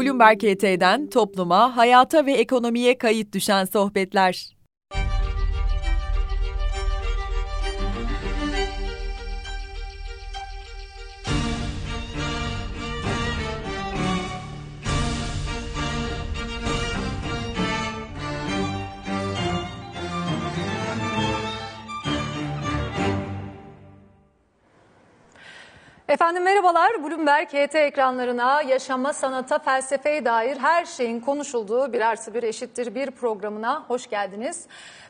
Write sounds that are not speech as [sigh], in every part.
Bloomberg HT'den topluma, hayata ve ekonomiye kayıt düşen sohbetler. Efendim merhabalar. Bloomberg HT ekranlarına yaşama, sanata, felsefeye dair her şeyin konuşulduğu bir artı bir eşittir bir programına hoş geldiniz.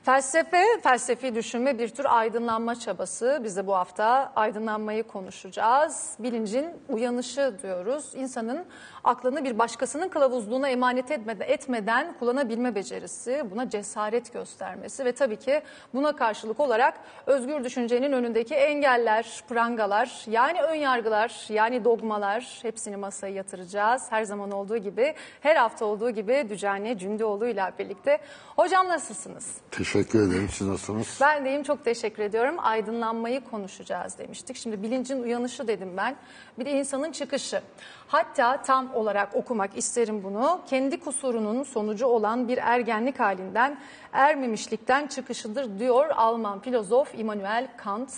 Felsefe, felsefi düşünme bir tür aydınlanma çabası. Biz de bu hafta aydınlanmayı konuşacağız. Bilincin uyanışı diyoruz. İnsanın aklını bir başkasının kılavuzluğuna emanet etmeden, kullanabilme becerisi, buna cesaret göstermesi ve tabii ki buna karşılık olarak özgür düşüncenin önündeki engeller, prangalar, yani ön yargılar, yani dogmalar hepsini masaya yatıracağız. Her zaman olduğu gibi, her hafta olduğu gibi Dücane Cündioğlu ile birlikte. Hocam nasılsınız? Teşekkür ederim. Siz nasılsınız? Ben deyim çok teşekkür ediyorum. Aydınlanmayı konuşacağız demiştik. Şimdi bilincin uyanışı dedim ben. Bir de insanın çıkışı. Hatta tam olarak okumak isterim bunu. Kendi kusurunun sonucu olan bir ergenlik halinden ermemişlikten çıkışıdır diyor Alman filozof Immanuel Kant.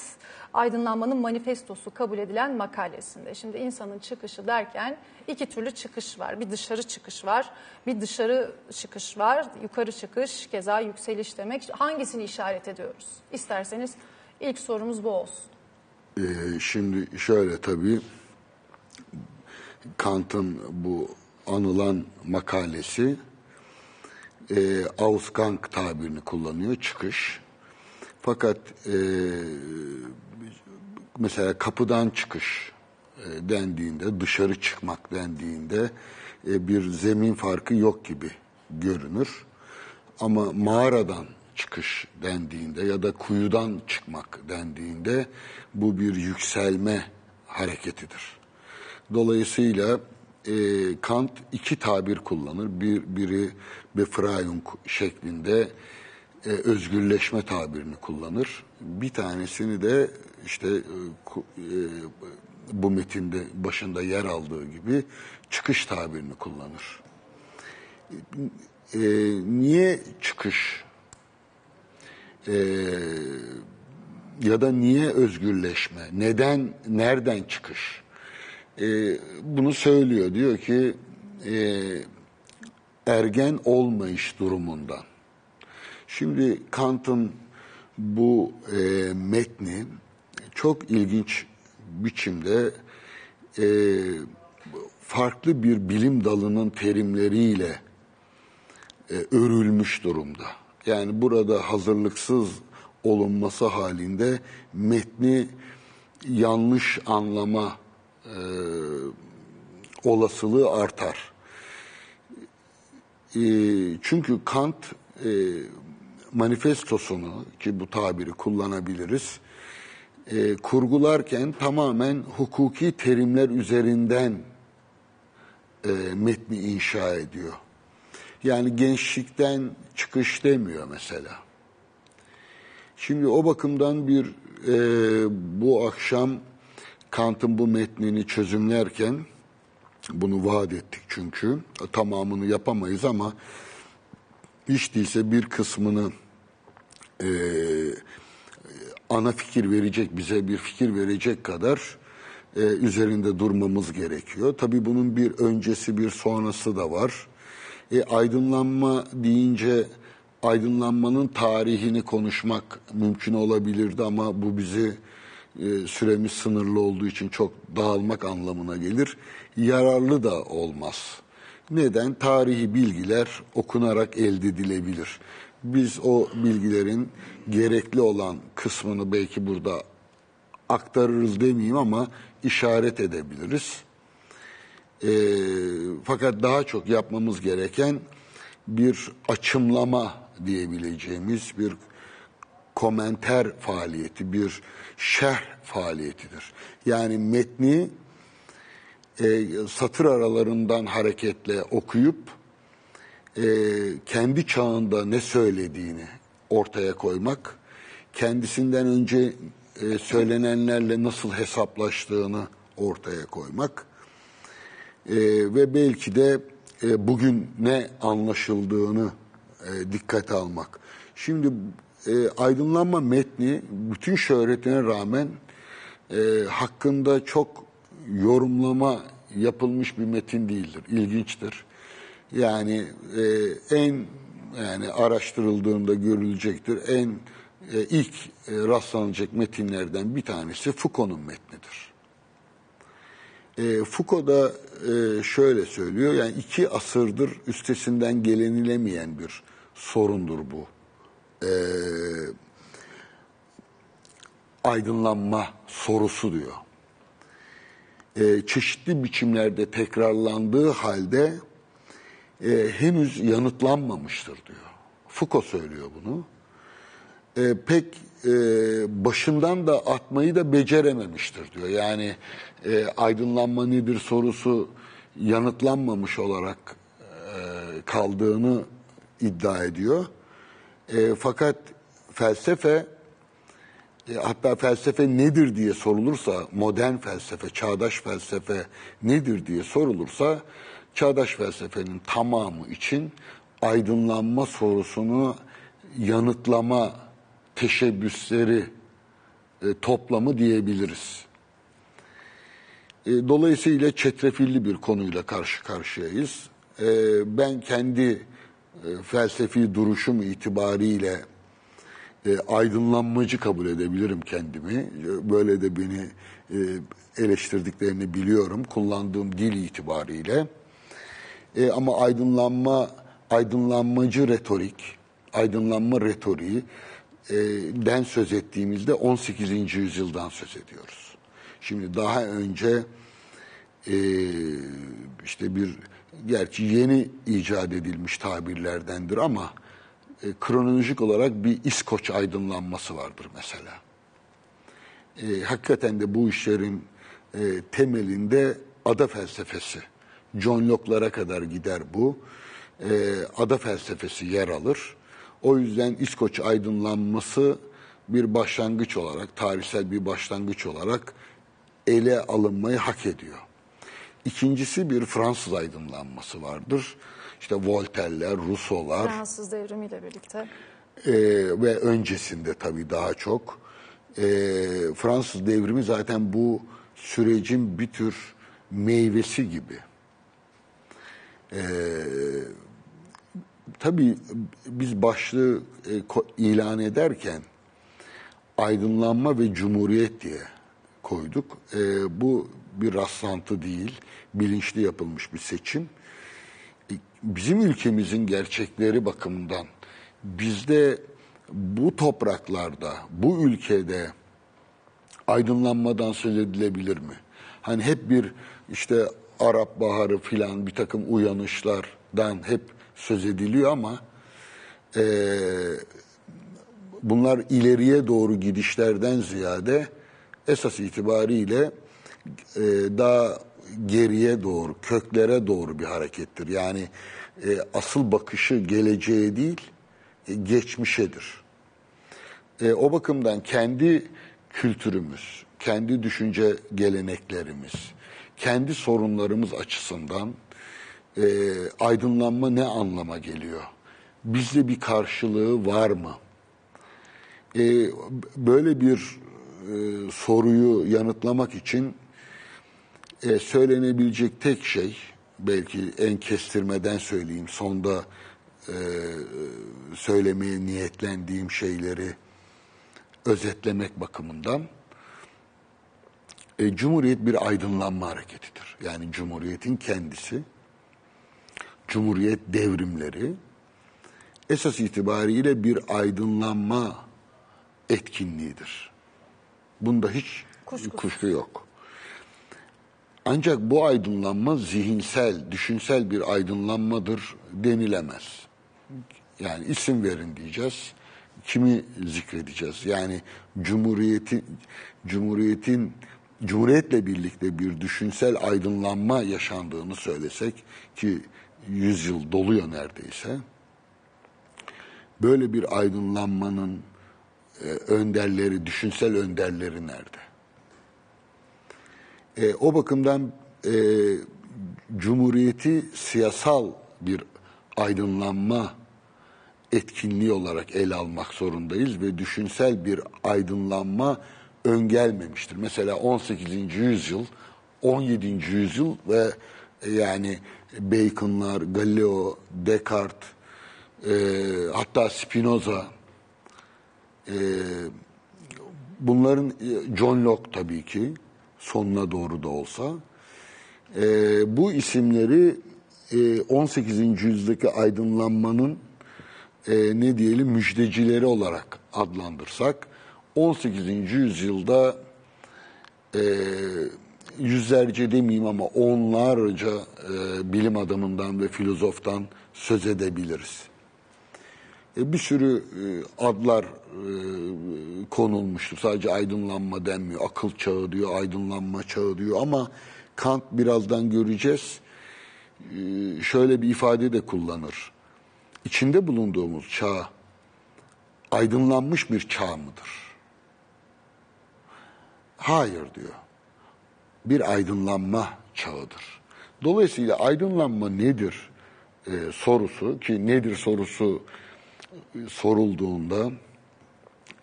Aydınlanmanın manifestosu kabul edilen makalesinde. Şimdi insanın çıkışı derken iki türlü çıkış var. Bir dışarı çıkış var, bir dışarı çıkış var. Yukarı çıkış, keza yükseliş demek. Hangisini işaret ediyoruz? İsterseniz ilk sorumuz bu olsun. Ee, şimdi şöyle tabii Kant'ın bu anılan makalesi e, Ausgang tabirini kullanıyor, çıkış. Fakat e, mesela kapıdan çıkış e, dendiğinde, dışarı çıkmak dendiğinde e, bir zemin farkı yok gibi görünür. Ama mağaradan çıkış dendiğinde ya da kuyudan çıkmak dendiğinde bu bir yükselme hareketidir. Dolayısıyla e, Kant iki tabir kullanır. Bir, biri Befreiung şeklinde e, özgürleşme tabirini kullanır. Bir tanesini de işte e, e, bu metinde başında yer aldığı gibi çıkış tabirini kullanır. E, niye çıkış e, ya da niye özgürleşme, neden, nereden çıkış? E, bunu söylüyor. Diyor ki e, ergen olmayış durumundan. Şimdi Kant'ın bu e, metni çok ilginç biçimde e, farklı bir bilim dalının terimleriyle e, örülmüş durumda. Yani burada hazırlıksız olunması halinde metni yanlış anlama e, olasılığı artar. E, çünkü Kant e, manifestosunu ki bu tabiri kullanabiliriz e, kurgularken tamamen hukuki terimler üzerinden e, metni inşa ediyor. Yani gençlikten çıkış demiyor mesela. Şimdi o bakımdan bir e, bu akşam Kant'ın bu metnini çözümlerken bunu vaat ettik çünkü tamamını yapamayız ama hiç değilse bir kısmını e, ana fikir verecek, bize bir fikir verecek kadar e, üzerinde durmamız gerekiyor. Tabii bunun bir öncesi bir sonrası da var. E, aydınlanma deyince aydınlanmanın tarihini konuşmak mümkün olabilirdi ama bu bizi e, süremiz sınırlı olduğu için çok dağılmak anlamına gelir. Yararlı da olmaz. Neden? Tarihi bilgiler okunarak elde edilebilir. Biz o bilgilerin gerekli olan kısmını belki burada aktarırız demeyeyim ama işaret edebiliriz. E, fakat daha çok yapmamız gereken bir açımlama diyebileceğimiz bir komenter faaliyeti, bir şerh faaliyetidir. Yani metni e, satır aralarından hareketle okuyup e, kendi çağında ne söylediğini ortaya koymak, kendisinden önce e, söylenenlerle nasıl hesaplaştığını ortaya koymak e, ve belki de e, bugün ne anlaşıldığını e, dikkate almak. Şimdi e, aydınlanma metni bütün şöhretine rağmen e, hakkında çok yorumlama yapılmış bir metin değildir. İlginçtir. Yani e, en yani araştırıldığında görülecektir. En e, ilk e, rastlanacak metinlerden bir tanesi Foucault'un metnidir. E, Foucault da e, şöyle söylüyor, yani iki asırdır üstesinden gelenilemeyen bir sorundur bu. E, aydınlanma sorusu diyor. E, çeşitli biçimlerde tekrarlandığı halde e, henüz yanıtlanmamıştır diyor. Foucault söylüyor bunu. E, pek e, başından da atmayı da becerememiştir diyor. Yani e, aydınlanma nedir sorusu yanıtlanmamış olarak e, kaldığını iddia ediyor. E, fakat felsefe hatta felsefe nedir diye sorulursa, modern felsefe, çağdaş felsefe nedir diye sorulursa, çağdaş felsefenin tamamı için aydınlanma sorusunu yanıtlama teşebbüsleri e, toplamı diyebiliriz. E, dolayısıyla çetrefilli bir konuyla karşı karşıyayız. E, ben kendi e, felsefi duruşum itibariyle e, aydınlanmacı kabul edebilirim kendimi. Böyle de beni e, eleştirdiklerini biliyorum kullandığım dil itibariyle. E, ama aydınlanma, aydınlanmacı retorik, aydınlanma retoriği e, den söz ettiğimizde 18. yüzyıldan söz ediyoruz. Şimdi daha önce e, işte bir gerçi yeni icat edilmiş tabirlerdendir ama e, kronolojik olarak bir İskoç aydınlanması vardır mesela. E, hakikaten de bu işlerin e, temelinde ada felsefesi, John Locke'lara kadar gider bu. E, ada felsefesi yer alır. O yüzden İskoç aydınlanması bir başlangıç olarak, tarihsel bir başlangıç olarak ele alınmayı hak ediyor. İkincisi bir Fransız aydınlanması vardır. İşte Voltaire'ler, Rousseau'lar Fransız devrimiyle birlikte. e, ve öncesinde tabii daha çok. E, Fransız devrimi zaten bu sürecin bir tür meyvesi gibi. E, tabii biz başlığı e, ilan ederken aydınlanma ve cumhuriyet diye koyduk. E, bu bir rastlantı değil, bilinçli yapılmış bir seçim. E, Bizim ülkemizin gerçekleri bakımından bizde bu topraklarda, bu ülkede aydınlanmadan söz edilebilir mi? Hani hep bir işte Arap Baharı filan bir takım uyanışlardan hep söz ediliyor ama eee, bunlar ileriye doğru gidişlerden ziyade esas itibariyle e, daha geriye doğru, köklere doğru bir harekettir. Yani e, asıl bakışı geleceğe değil, e, geçmişedir. E, o bakımdan kendi kültürümüz, kendi düşünce geleneklerimiz, kendi sorunlarımız açısından e, aydınlanma ne anlama geliyor? Bizde bir karşılığı var mı? E, böyle bir e, soruyu yanıtlamak için e, söylenebilecek tek şey, belki en kestirmeden söyleyeyim, sonda e, söylemeye niyetlendiğim şeyleri özetlemek bakımından, e, Cumhuriyet bir aydınlanma hareketidir. Yani Cumhuriyet'in kendisi, Cumhuriyet devrimleri, esas itibariyle bir aydınlanma etkinliğidir. Bunda hiç Kuşkusuz. kuşku yok. Ancak bu aydınlanma zihinsel, düşünsel bir aydınlanmadır denilemez. Yani isim verin diyeceğiz. Kimi zikredeceğiz? Yani Cumhuriyet'in Cumhuriyet'in Cumhuriyetle birlikte bir düşünsel aydınlanma yaşandığını söylesek ki 100 yıl doluyor neredeyse. Böyle bir aydınlanmanın e, önderleri, düşünsel önderleri nerede? E, o bakımdan e, Cumhuriyeti siyasal bir aydınlanma etkinliği olarak ele almak zorundayız ve düşünsel bir aydınlanma öngelmemiştir. Mesela 18. yüzyıl, 17. yüzyıl ve yani Bacon'lar, Galileo, Descartes, e, hatta Spinoza, e, bunların e, John Locke tabii ki sonuna doğru da olsa e, bu isimleri e, 18. yüzyıldaki aydınlanmanın e, ne diyelim müjdecileri olarak adlandırsak 18. yüzyılda e, yüzlerce demeyeyim ama onlarca e, bilim adamından ve filozoftan söz edebiliriz. E, bir sürü e, adlar e, konulmuştur. Sadece aydınlanma denmiyor. Akıl çağı diyor, aydınlanma çağı diyor ama Kant birazdan göreceğiz. Şöyle bir ifade de kullanır. İçinde bulunduğumuz çağ aydınlanmış bir çağ mıdır? Hayır diyor. Bir aydınlanma çağıdır. Dolayısıyla aydınlanma nedir e, sorusu ki nedir sorusu sorulduğunda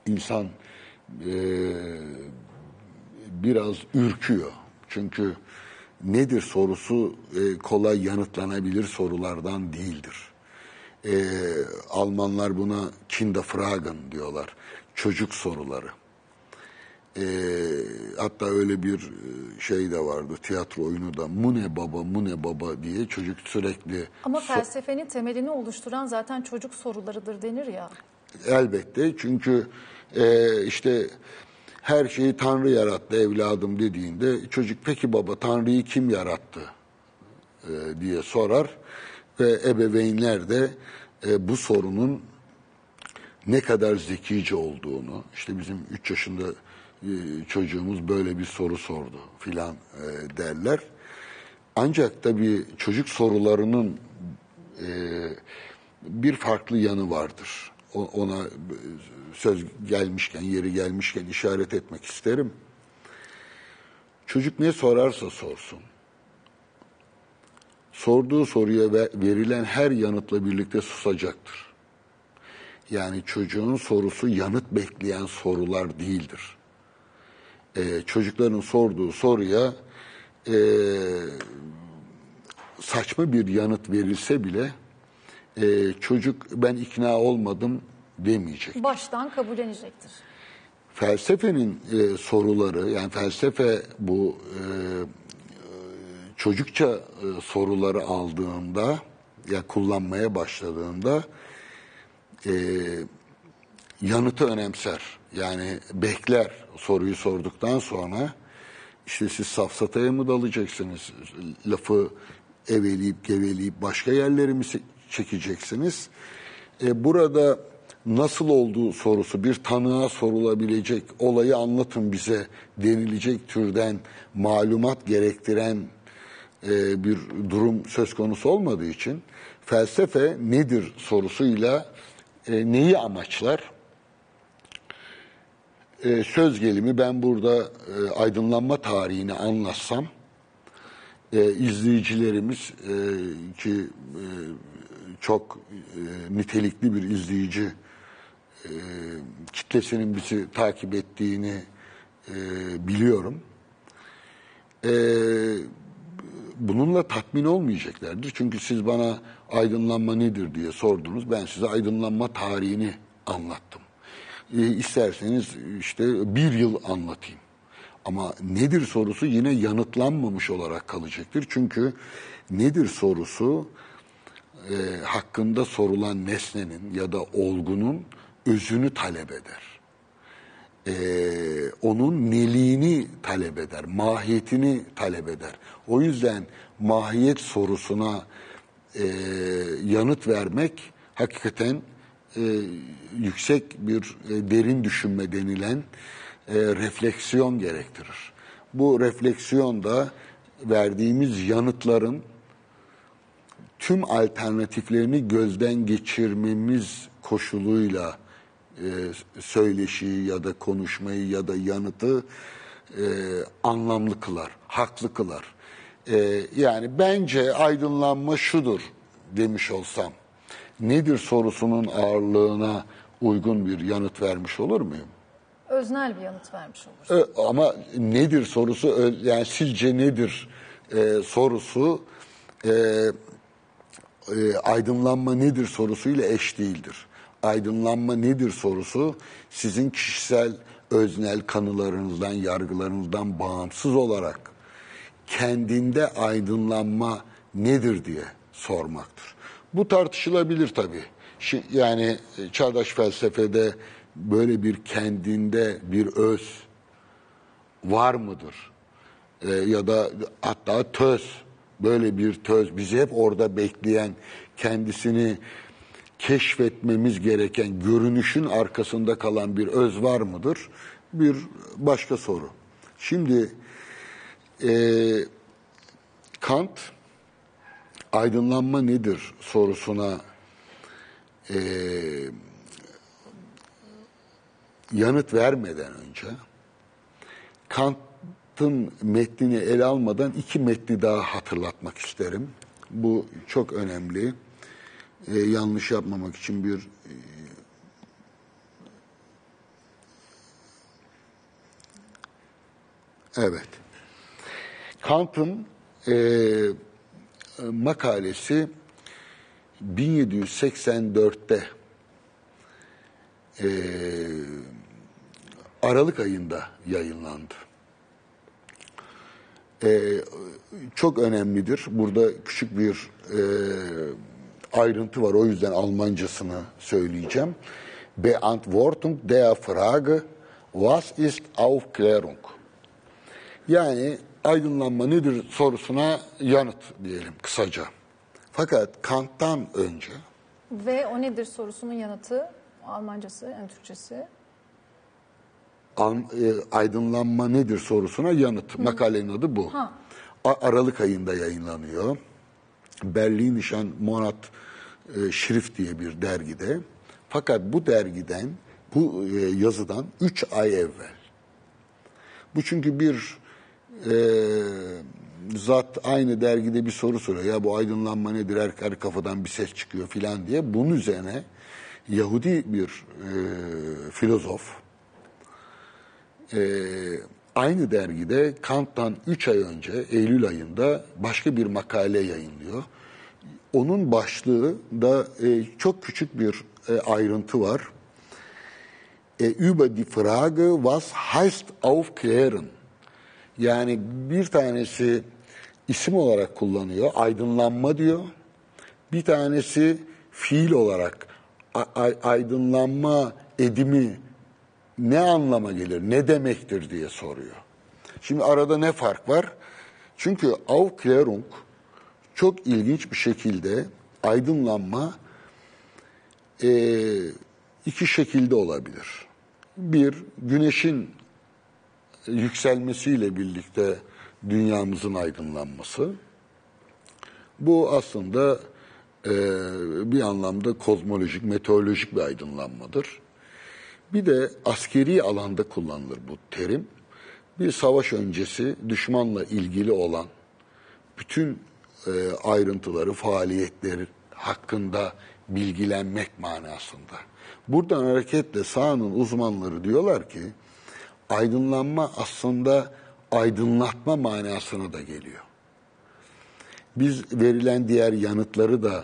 insan e, biraz ürküyor. Çünkü nedir sorusu e, kolay yanıtlanabilir sorulardan değildir. E, Almanlar buna Kinderfragen diyorlar. Çocuk soruları. E, hatta öyle bir e, şey de vardı tiyatro oyunu da Mune Baba Mune Baba diye çocuk sürekli Ama felsefenin temelini oluşturan zaten çocuk sorularıdır denir ya. Elbette çünkü e, işte her şeyi Tanrı yarattı evladım dediğinde çocuk peki baba Tanrı'yı kim yarattı e, diye sorar ve ebeveynler de e, bu sorunun ne kadar zekice olduğunu işte bizim 3 yaşında çocuğumuz böyle bir soru sordu filan e, derler. Ancak tabii çocuk sorularının e, bir farklı yanı vardır. Ona e, söz gelmişken, yeri gelmişken işaret etmek isterim. Çocuk ne sorarsa sorsun. Sorduğu soruya ve- verilen her yanıtla birlikte susacaktır. Yani çocuğun sorusu yanıt bekleyen sorular değildir. Ee, çocukların sorduğu soruya e, saçma bir yanıt verilse bile e, çocuk ben ikna olmadım demeyecek. Baştan kabullenecektir. Felsefenin e, soruları yani felsefe bu e, çocukça e, soruları aldığında ya kullanmaya başladığında e, yanıtı önemser. Yani bekler soruyu sorduktan sonra işte siz safsataya mı dalacaksınız? Lafı eveleyip geveleyip başka yerleri mi çekeceksiniz? E, burada nasıl olduğu sorusu bir tanığa sorulabilecek olayı anlatın bize denilecek türden malumat gerektiren e, bir durum söz konusu olmadığı için felsefe nedir sorusuyla e, neyi amaçlar? E, söz gelimi ben burada e, aydınlanma tarihini anlatsam e, izleyicilerimiz e, ki e, çok e, nitelikli bir izleyici e, kitlesinin bizi takip ettiğini e, biliyorum. E, bununla tatmin olmayacaklardır. Çünkü siz bana aydınlanma nedir diye sordunuz. Ben size aydınlanma tarihini anlattım. E, isterseniz işte bir yıl anlatayım. Ama nedir sorusu yine yanıtlanmamış olarak kalacaktır. Çünkü nedir sorusu e, hakkında sorulan nesnenin ya da olgunun özünü talep eder. E, onun neliğini talep eder, mahiyetini talep eder. O yüzden mahiyet sorusuna e, yanıt vermek hakikaten e, yüksek bir e, derin düşünme denilen e, refleksiyon gerektirir. Bu refleksiyon da verdiğimiz yanıtların tüm alternatiflerini gözden geçirmemiz koşuluyla e, söyleşiyi ya da konuşmayı ya da yanıtı e, anlamlı kılar, haklı kılar. Ee, yani bence aydınlanma şudur demiş olsam. Nedir sorusunun ağırlığına uygun bir yanıt vermiş olur muyum? Öznel bir yanıt vermiş olur. Ama nedir sorusu yani sizce nedir e, sorusu e, e, aydınlanma nedir sorusuyla eş değildir. Aydınlanma nedir sorusu sizin kişisel öznel kanılarınızdan, yargılarınızdan bağımsız olarak kendinde aydınlanma nedir diye sormaktır. Bu tartışılabilir tabii. Yani e, çağdaş felsefede böyle bir kendinde bir öz var mıdır? Ee, ya da hatta töz, böyle bir töz bizi hep orada bekleyen, kendisini keşfetmemiz gereken, görünüşün arkasında kalan bir öz var mıdır? Bir başka soru. Şimdi e, Kant aydınlanma nedir sorusuna e, yanıt vermeden önce Kant'ın metnini ele almadan iki metni daha hatırlatmak isterim. Bu çok önemli. Ee, yanlış yapmamak için bir e, Evet. Kant'ın e, makalesi 1784'te e, Aralık ayında yayınlandı. E, çok önemlidir. Burada küçük bir e, ayrıntı var. O yüzden Almancasını söyleyeceğim. Beantwortung der Frage, was ist Aufklärung? Yani aydınlanma nedir sorusuna yanıt diyelim kısaca. Fakat Kant'tan önce Ve o nedir sorusunun yanıtı Almancası, yani Türkçesi. An- e, aydınlanma nedir sorusuna yanıt. Makalenin adı bu. Ha. A- Aralık ayında yayınlanıyor. Berlinischen Monat e, Schrift diye bir dergide. Fakat bu dergiden, bu e, yazıdan 3 ay evvel. Bu çünkü bir e, zat aynı dergide bir soru soruyor. Ya bu aydınlanma nedir? Her, her kafadan bir ses çıkıyor filan diye. Bunun üzerine Yahudi bir e, filozof e, aynı dergide Kant'tan 3 ay önce Eylül ayında başka bir makale yayınlıyor. Onun başlığı da e, çok küçük bir e, ayrıntı var. E, über die Frage was heißt aufklären? Yani bir tanesi isim olarak kullanıyor, aydınlanma diyor. Bir tanesi fiil olarak aydınlanma edimi ne anlama gelir, ne demektir diye soruyor. Şimdi arada ne fark var? Çünkü Aufklärung çok ilginç bir şekilde aydınlanma e, iki şekilde olabilir. Bir, güneşin yükselmesiyle birlikte dünyamızın aydınlanması. Bu aslında e, bir anlamda kozmolojik, meteorolojik bir aydınlanmadır. Bir de askeri alanda kullanılır bu terim. Bir savaş öncesi düşmanla ilgili olan bütün e, ayrıntıları, faaliyetleri hakkında bilgilenmek manasında. Buradan hareketle sahanın uzmanları diyorlar ki aydınlanma aslında aydınlatma manasına da geliyor. Biz verilen diğer yanıtları da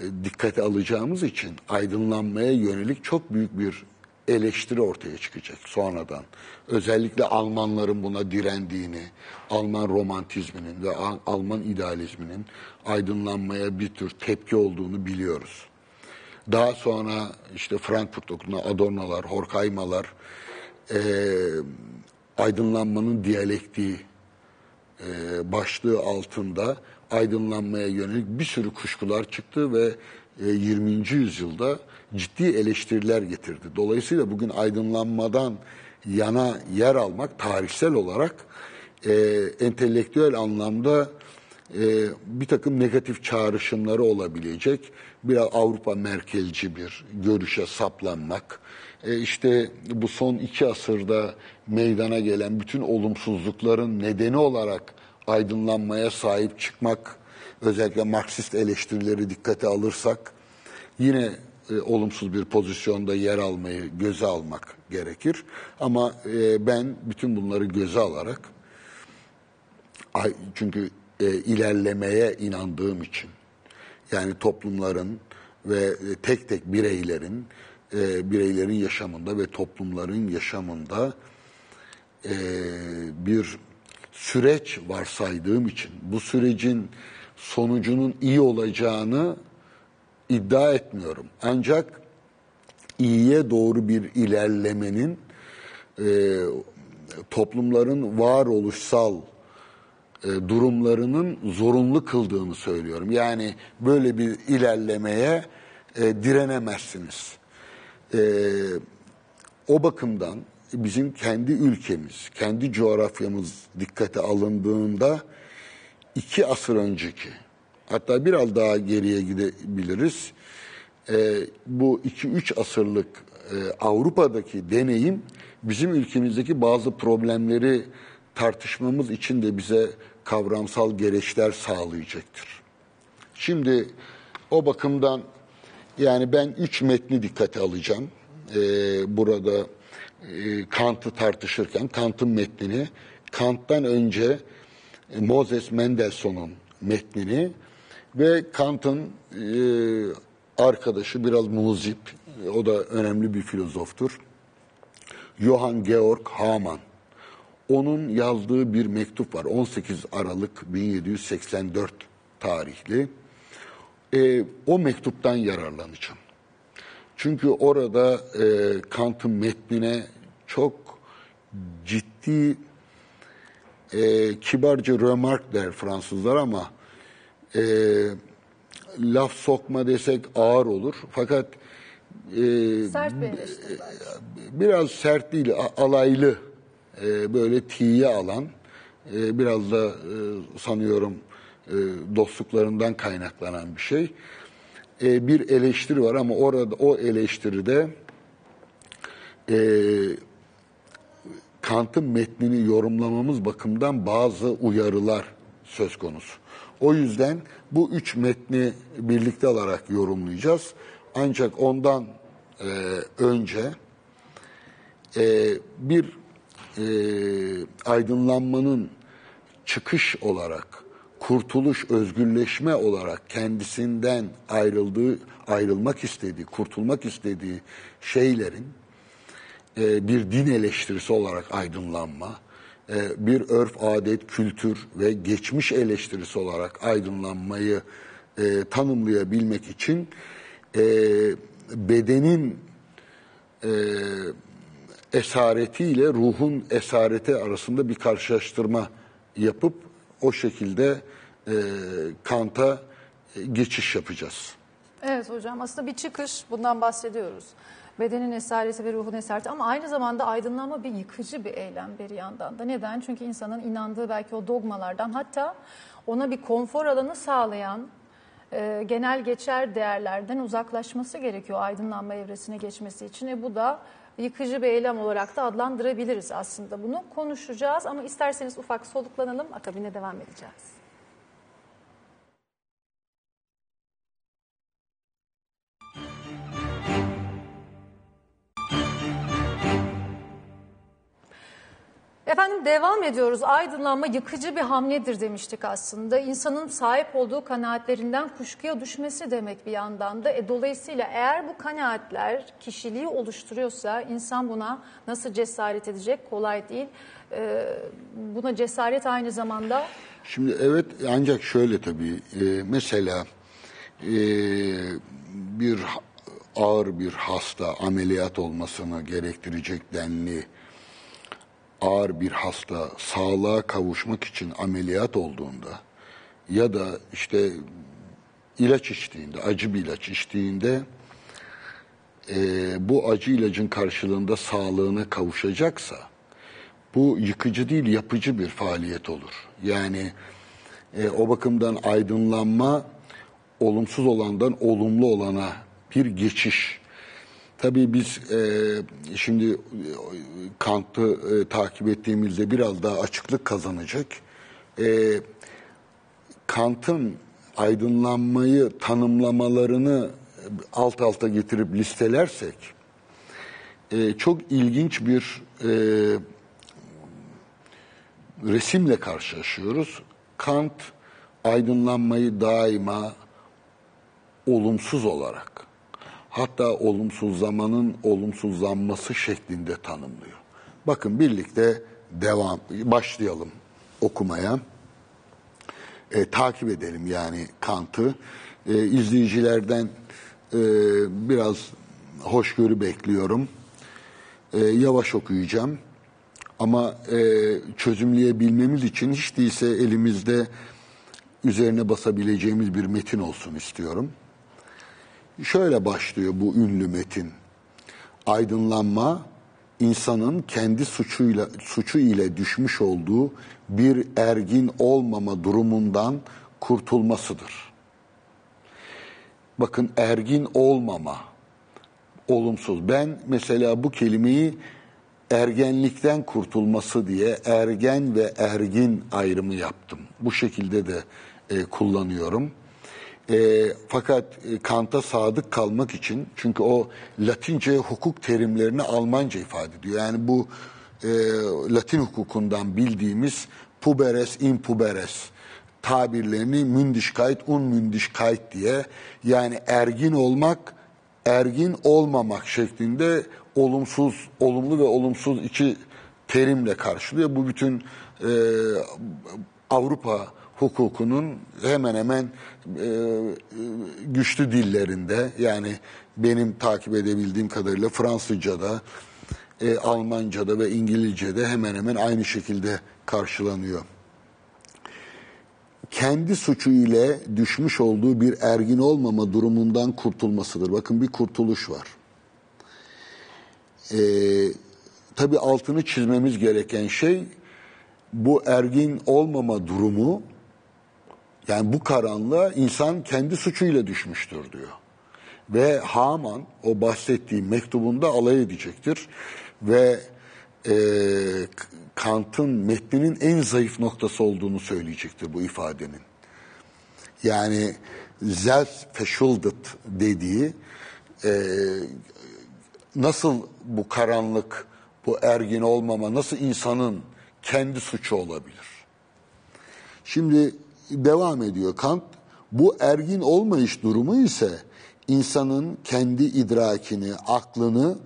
e, dikkate alacağımız için aydınlanmaya yönelik çok büyük bir eleştiri ortaya çıkacak sonradan. Özellikle Almanların buna direndiğini, Alman romantizminin ve Al- Alman idealizminin aydınlanmaya bir tür tepki olduğunu biliyoruz. Daha sonra işte Frankfurt Okulu'na Adorno'lar, Horkheimer'lar e, aydınlanmanın diyalektiği e, başlığı altında aydınlanmaya yönelik bir sürü kuşkular çıktı ve e, 20. yüzyılda ciddi eleştiriler getirdi. Dolayısıyla bugün aydınlanmadan yana yer almak tarihsel olarak e, entelektüel anlamda e, bir takım negatif çağrışımları olabilecek biraz Avrupa merkelci bir görüşe saplanmak. E, işte bu son iki asırda meydana gelen bütün olumsuzlukların nedeni olarak aydınlanmaya sahip çıkmak, özellikle Marksist eleştirileri dikkate alırsak yine e, olumsuz bir pozisyonda yer almayı göze almak gerekir. Ama e, ben bütün bunları göze alarak çünkü ilerlemeye inandığım için yani toplumların ve tek tek bireylerin e, bireylerin yaşamında ve toplumların yaşamında e, bir süreç varsaydığım için bu sürecin sonucunun iyi olacağını iddia etmiyorum. Ancak iyiye doğru bir ilerlemenin e, toplumların varoluşsal e, durumlarının zorunlu kıldığını söylüyorum. Yani böyle bir ilerlemeye e, direnemezsiniz. E, o bakımdan bizim kendi ülkemiz, kendi coğrafyamız dikkate alındığında iki asır önceki, hatta biraz daha geriye gidebiliriz. E, bu iki üç asırlık e, Avrupa'daki deneyim bizim ülkemizdeki bazı problemleri tartışmamız için de bize kavramsal gereçler sağlayacaktır. Şimdi o bakımdan yani ben üç metni dikkate alacağım. Ee, burada e, Kant'ı tartışırken Kant'ın metnini, Kant'tan önce e, Moses Mendelssohn'un metnini ve Kant'ın e, arkadaşı biraz muzip, o da önemli bir filozoftur. Johann Georg Hamann. Onun yazdığı bir mektup var. 18 Aralık 1784 tarihli. E, o mektuptan yararlanacağım. Çünkü orada e, Kant'ın metnine çok ciddi e, kibarca remark der Fransızlar ama e, laf sokma desek ağır olur. Fakat e, Sert bir eleştiri. biraz sert değil, alaylı, e, böyle tiye alan, e, biraz da e, sanıyorum e, dostluklarından kaynaklanan bir şey. E, bir eleştiri var ama orada o eleştiride e, Kant'ın metnini yorumlamamız bakımından bazı uyarılar söz konusu. O yüzden bu üç metni birlikte alarak yorumlayacağız. Ancak ondan e, önce e, bir e, aydınlanmanın çıkış olarak, kurtuluş, özgürleşme olarak kendisinden ayrıldığı, ayrılmak istediği, kurtulmak istediği şeylerin e, bir din eleştirisi olarak aydınlanma, e, bir örf, adet, kültür ve geçmiş eleştirisi olarak aydınlanmayı e, tanımlayabilmek için e, bedenin e, esaretiyle ruhun esareti arasında bir karşılaştırma yapıp o şekilde e, Kant'a e, geçiş yapacağız. Evet hocam aslında bir çıkış bundan bahsediyoruz. Bedenin esareti ve ruhun esareti ama aynı zamanda aydınlanma bir yıkıcı bir eylem bir yandan da. Neden? Çünkü insanın inandığı belki o dogmalardan hatta ona bir konfor alanı sağlayan e, genel geçer değerlerden uzaklaşması gerekiyor aydınlanma evresine geçmesi için. E, bu da yıkıcı bir eylem olarak da adlandırabiliriz aslında bunu konuşacağız ama isterseniz ufak soluklanalım akabine devam edeceğiz. Efendim devam ediyoruz. Aydınlanma yıkıcı bir hamledir demiştik aslında. İnsanın sahip olduğu kanaatlerinden kuşkuya düşmesi demek bir yandan da. E, dolayısıyla eğer bu kanaatler kişiliği oluşturuyorsa insan buna nasıl cesaret edecek? Kolay değil. E, buna cesaret aynı zamanda Şimdi evet ancak şöyle tabii e, mesela e, bir ağır bir hasta ameliyat olmasını gerektirecek denli ağır bir hasta sağlığa kavuşmak için ameliyat olduğunda ya da işte ilaç içtiğinde, acı bir ilaç içtiğinde e, bu acı ilacın karşılığında sağlığına kavuşacaksa bu yıkıcı değil yapıcı bir faaliyet olur. Yani e, o bakımdan aydınlanma olumsuz olandan olumlu olana bir geçiş. Tabii biz e, şimdi e, Kant'ı e, takip ettiğimizde biraz daha açıklık kazanacak. e, Kant'ın aydınlanmayı tanımlamalarını alt alta getirip listelersek e, çok ilginç bir e, resimle karşılaşıyoruz. Kant aydınlanmayı daima olumsuz olarak hatta olumsuzlamanın olumsuzlanması şeklinde tanımlıyor. Bakın birlikte devam başlayalım okumaya. E, takip edelim yani Kant'ı. E, izleyicilerden e, biraz hoşgörü bekliyorum. E, yavaş okuyacağım. Ama e, çözümleyebilmemiz için hiç değilse elimizde üzerine basabileceğimiz bir metin olsun istiyorum. Şöyle başlıyor bu ünlü metin. Aydınlanma insanın kendi suçuyla suçu ile düşmüş olduğu bir ergin olmama durumundan kurtulmasıdır. Bakın ergin olmama olumsuz. Ben mesela bu kelimeyi ergenlikten kurtulması diye ergen ve ergin ayrımı yaptım. Bu şekilde de e, kullanıyorum. E, fakat e, Kant'a sadık kalmak için çünkü o Latince hukuk terimlerini Almanca ifade ediyor. Yani bu e, Latin hukukundan bildiğimiz puberes in puberes tabirlerini mündischkeit un mündischkeit diye yani ergin olmak ergin olmamak şeklinde olumsuz, olumlu ve olumsuz iki terimle karşılıyor. Bu bütün e, Avrupa hukukunun hemen hemen e, güçlü dillerinde yani benim takip edebildiğim kadarıyla Fransızca'da, e, Almanca'da ve İngilizce'de hemen hemen aynı şekilde karşılanıyor. Kendi suçu ile düşmüş olduğu bir ergin olmama durumundan kurtulmasıdır. Bakın bir kurtuluş var. Ee, tabii altını çizmemiz gereken şey bu ergin olmama durumu yani bu karanlığa insan kendi suçuyla düşmüştür diyor. Ve Haman o bahsettiği mektubunda alay edecektir. Ve e, Kant'ın metninin en zayıf noktası olduğunu söyleyecektir bu ifadenin. Yani selbstverschuldet dediği e, nasıl bu karanlık, bu ergin olmama, nasıl insanın kendi suçu olabilir? Şimdi devam ediyor Kant. Bu ergin olmayış durumu ise insanın kendi idrakini, aklını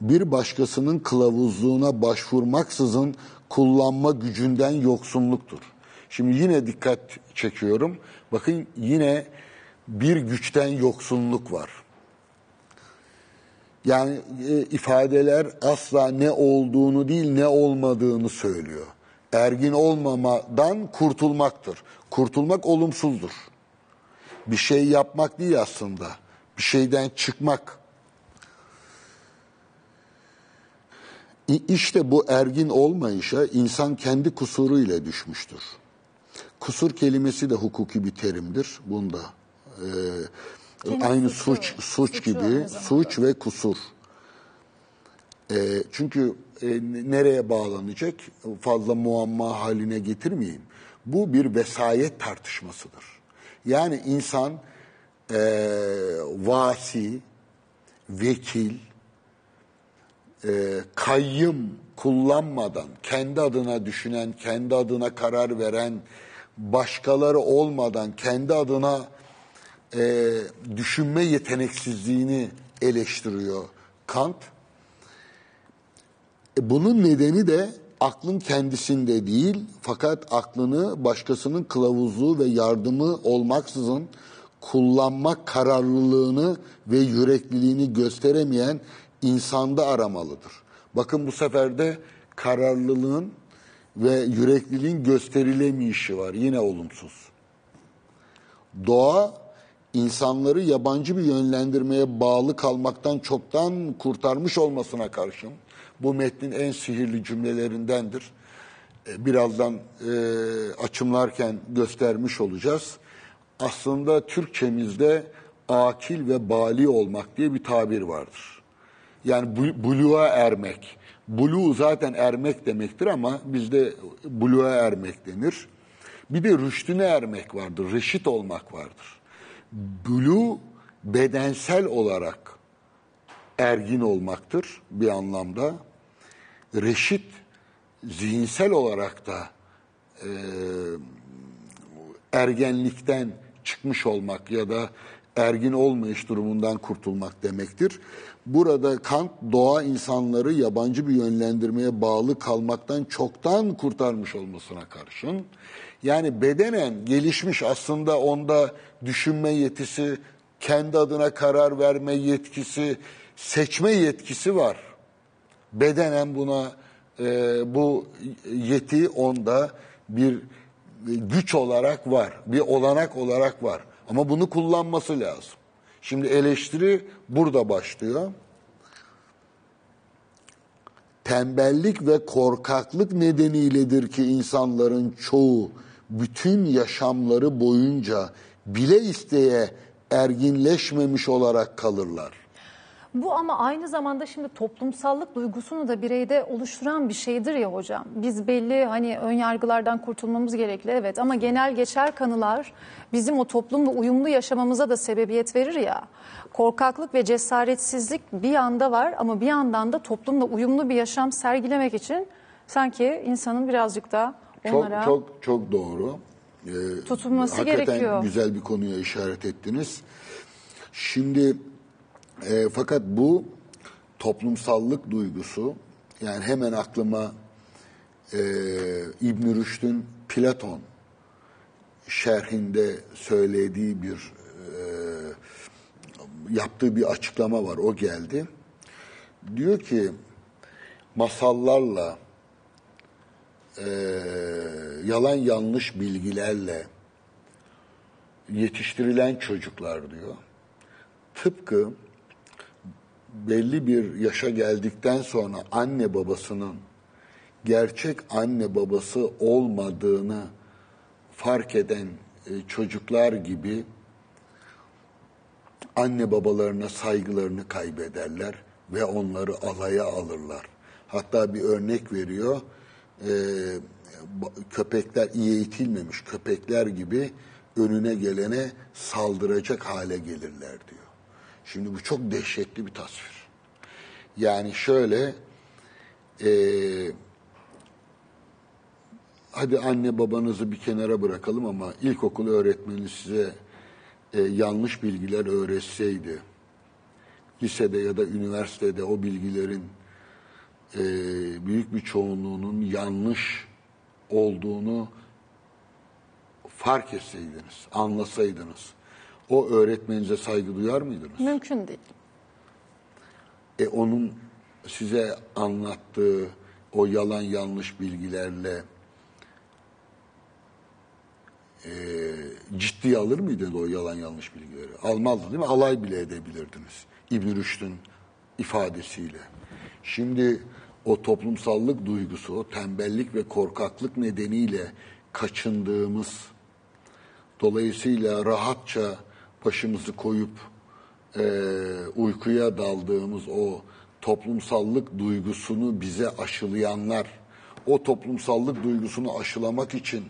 bir başkasının kılavuzluğuna başvurmaksızın kullanma gücünden yoksunluktur. Şimdi yine dikkat çekiyorum. Bakın yine bir güçten yoksunluk var. Yani e, ifadeler asla ne olduğunu değil ne olmadığını söylüyor. Ergin olmamadan kurtulmaktır. Kurtulmak olumsuzdur. Bir şey yapmak değil aslında. Bir şeyden çıkmak. İşte bu ergin olmayışa insan kendi kusuru ile düşmüştür. Kusur kelimesi de hukuki bir terimdir. Bunda e, aynı suçu, suç suç suçu gibi suç ve kusur. E, çünkü e, nereye bağlanacak fazla muamma haline getirmeyeyim. Bu bir vesayet tartışmasıdır. Yani insan e, vasi, vekil, e, kayyım kullanmadan kendi adına düşünen, kendi adına karar veren, başkaları olmadan kendi adına e, düşünme yeteneksizliğini eleştiriyor Kant. E, bunun nedeni de aklın kendisinde değil fakat aklını başkasının kılavuzluğu ve yardımı olmaksızın kullanmak kararlılığını ve yürekliliğini gösteremeyen insanda aramalıdır. Bakın bu sefer de kararlılığın ve yürekliliğin gösterilemeyişi var. Yine olumsuz. Doğa insanları yabancı bir yönlendirmeye bağlı kalmaktan çoktan kurtarmış olmasına karşın bu metnin en sihirli cümlelerindendir. E, birazdan e, açımlarken göstermiş olacağız. Aslında Türkçemizde akil ve bali olmak diye bir tabir vardır. Yani buluğa ermek. Bulu zaten ermek demektir ama bizde buluğa ermek denir. Bir de rüştüne ermek vardır, reşit olmak vardır. Bulu bedensel olarak ergin olmaktır bir anlamda. Reşit zihinsel olarak da e, ergenlikten çıkmış olmak ya da ergin olmayış durumundan kurtulmak demektir. Burada Kant doğa insanları yabancı bir yönlendirmeye bağlı kalmaktan çoktan kurtarmış olmasına karşın yani bedenen gelişmiş aslında onda düşünme yetisi, kendi adına karar verme yetkisi, seçme yetkisi var. Bedenen buna e, bu yeti onda bir güç olarak var, bir olanak olarak var. Ama bunu kullanması lazım. Şimdi eleştiri burada başlıyor. Tembellik ve korkaklık nedeniyledir ki insanların çoğu bütün yaşamları boyunca bile isteye erginleşmemiş olarak kalırlar. Bu ama aynı zamanda şimdi toplumsallık duygusunu da bireyde oluşturan bir şeydir ya hocam. Biz belli hani ön yargılardan kurtulmamız gerekli evet ama genel geçer kanılar bizim o toplumla uyumlu yaşamamıza da sebebiyet verir ya. Korkaklık ve cesaretsizlik bir yanda var ama bir yandan da toplumla uyumlu bir yaşam sergilemek için sanki insanın birazcık da onlara... Çok çok çok doğru. Ee, Tutulması hakikaten gerekiyor. güzel bir konuya işaret ettiniz. Şimdi e, fakat bu toplumsallık duygusu yani hemen aklıma e, İbn Rüşd'ün Platon şerhinde söylediği bir e, yaptığı bir açıklama var. O geldi. Diyor ki masallarla e, yalan yanlış bilgilerle yetiştirilen çocuklar diyor. Tıpkı belli bir yaşa geldikten sonra anne babasının gerçek anne babası olmadığını fark eden e, çocuklar gibi anne babalarına saygılarını kaybederler ve onları alaya alırlar. Hatta bir örnek veriyor. e, köpekler iyi eğitilmemiş köpekler gibi önüne gelene saldıracak hale gelirler diyor. Şimdi bu çok dehşetli bir tasvir. Yani şöyle e, hadi anne babanızı bir kenara bırakalım ama ilkokul öğretmeni size e, yanlış bilgiler öğretseydi, lisede ya da üniversitede o bilgilerin e, büyük bir çoğunluğunun yanlış olduğunu fark etseydiniz, anlasaydınız, o öğretmeninize saygı duyar mıydınız? Mümkün değil. E onun size anlattığı o yalan yanlış bilgilerle e, ciddiye alır mıydınız o yalan yanlış bilgileri? Almazdı değil mi? Alay bile edebilirdiniz. İbn Rüşd'ün ifadesiyle. Şimdi o toplumsallık duygusu, o tembellik ve korkaklık nedeniyle kaçındığımız, dolayısıyla rahatça başımızı koyup e, uykuya daldığımız o toplumsallık duygusunu bize aşılayanlar, o toplumsallık duygusunu aşılamak için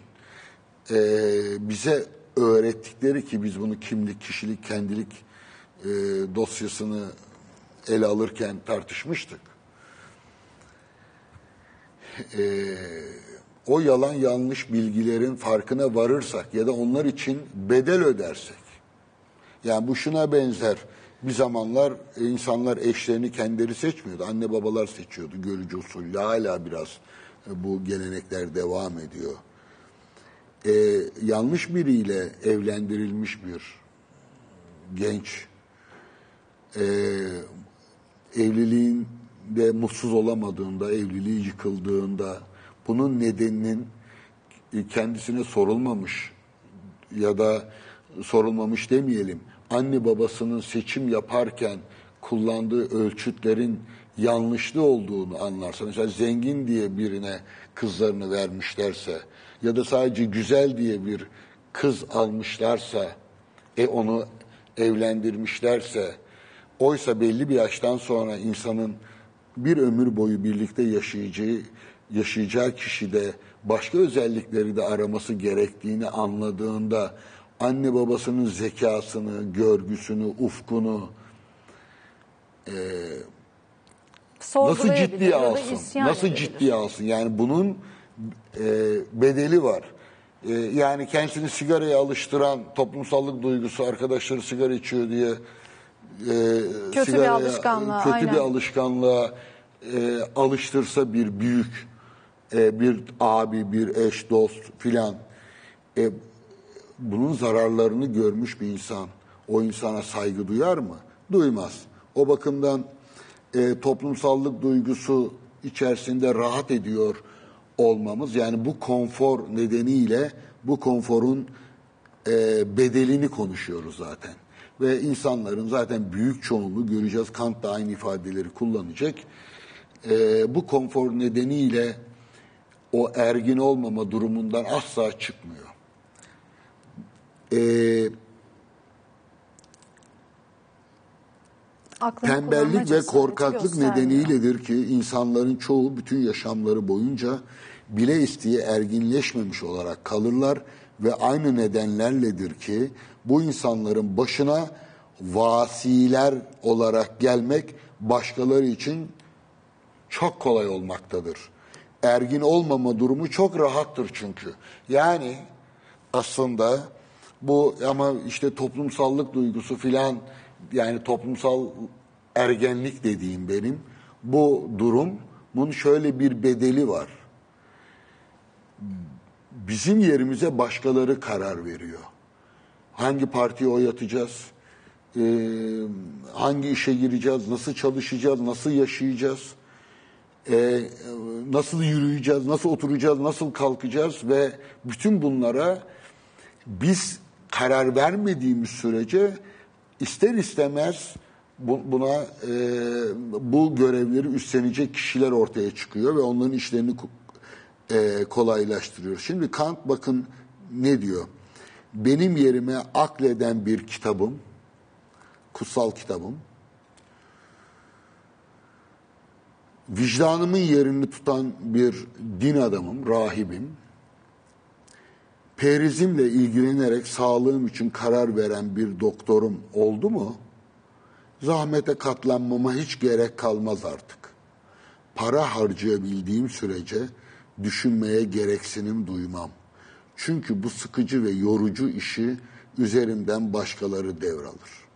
e, bize öğrettikleri ki biz bunu kimlik, kişilik, kendilik e, dosyasını ele alırken tartışmıştık. E, o yalan yanlış bilgilerin farkına varırsak ya da onlar için bedel ödersek, yani bu şuna benzer. Bir zamanlar insanlar eşlerini kendileri seçmiyordu. Anne babalar seçiyordu görücü usulü. Hala biraz e, bu gelenekler devam ediyor. Ee, yanlış biriyle evlendirilmiş bir genç e, evliliğinde mutsuz olamadığında, evliliği yıkıldığında bunun nedeninin kendisine sorulmamış ya da sorulmamış demeyelim. Anne babasının seçim yaparken kullandığı ölçütlerin yanlışlı olduğunu anlarsa, mesela zengin diye birine kızlarını vermişlerse ya da sadece güzel diye bir kız almışlarsa, e onu evlendirmişlerse, oysa belli bir yaştan sonra insanın bir ömür boyu birlikte yaşayacağı yaşayacağı kişide başka özellikleri de araması gerektiğini anladığında anne babasının zekasını, görgüsünü, ufkunu nasıl Sorgulayabilir ciddiye alsın? Nasıl ciddiye alsın? Yani bunun e, bedeli var. E, yani kendisini sigaraya alıştıran toplumsallık duygusu, arkadaşları sigara içiyor diye e, bir sigaraya, alışkanlığa, kötü aynen. bir alışkanlığa e, alıştırsa bir büyük, e, bir abi, bir eş, dost filan e, bunun zararlarını görmüş bir insan o insana saygı duyar mı? Duymaz. O bakımdan e, toplumsallık duygusu içerisinde rahat ediyor olmamız yani bu konfor nedeniyle bu konforun e, bedelini konuşuyoruz zaten. Ve insanların zaten büyük çoğunluğu göreceğiz. Kant da aynı ifadeleri kullanacak. E, bu konfor nedeniyle o ergin olmama durumundan asla çıkmıyor. E, Aklını ve korkaklık nedeniyledir ki insanların çoğu bütün yaşamları boyunca bile isteye erginleşmemiş olarak kalırlar ve aynı nedenlerledir ki bu insanların başına vasiler olarak gelmek başkaları için çok kolay olmaktadır. Ergin olmama durumu çok rahattır çünkü. Yani aslında bu ama işte toplumsallık duygusu filan yani toplumsal ergenlik dediğim benim bu durumun şöyle bir bedeli var. Bizim yerimize başkaları karar veriyor. Hangi partiye oy atacağız? Ee, hangi işe gireceğiz? Nasıl çalışacağız? Nasıl yaşayacağız? Ee, nasıl yürüyeceğiz? Nasıl oturacağız? Nasıl kalkacağız? Ve bütün bunlara biz karar vermediğimiz sürece ister istemez bu- buna e, bu görevleri üstlenecek kişiler ortaya çıkıyor ve onların işlerini e, kolaylaştırıyor. Şimdi Kant bakın ne diyor? Benim yerime akleden bir kitabım, kutsal kitabım, vicdanımın yerini tutan bir din adamım, rahibim, perizimle ilgilenerek sağlığım için karar veren bir doktorum oldu mu? Zahmete katlanmama hiç gerek kalmaz artık. Para harcayabildiğim sürece düşünmeye gereksinim duymam. Çünkü bu sıkıcı ve yorucu işi üzerimden başkaları devralır.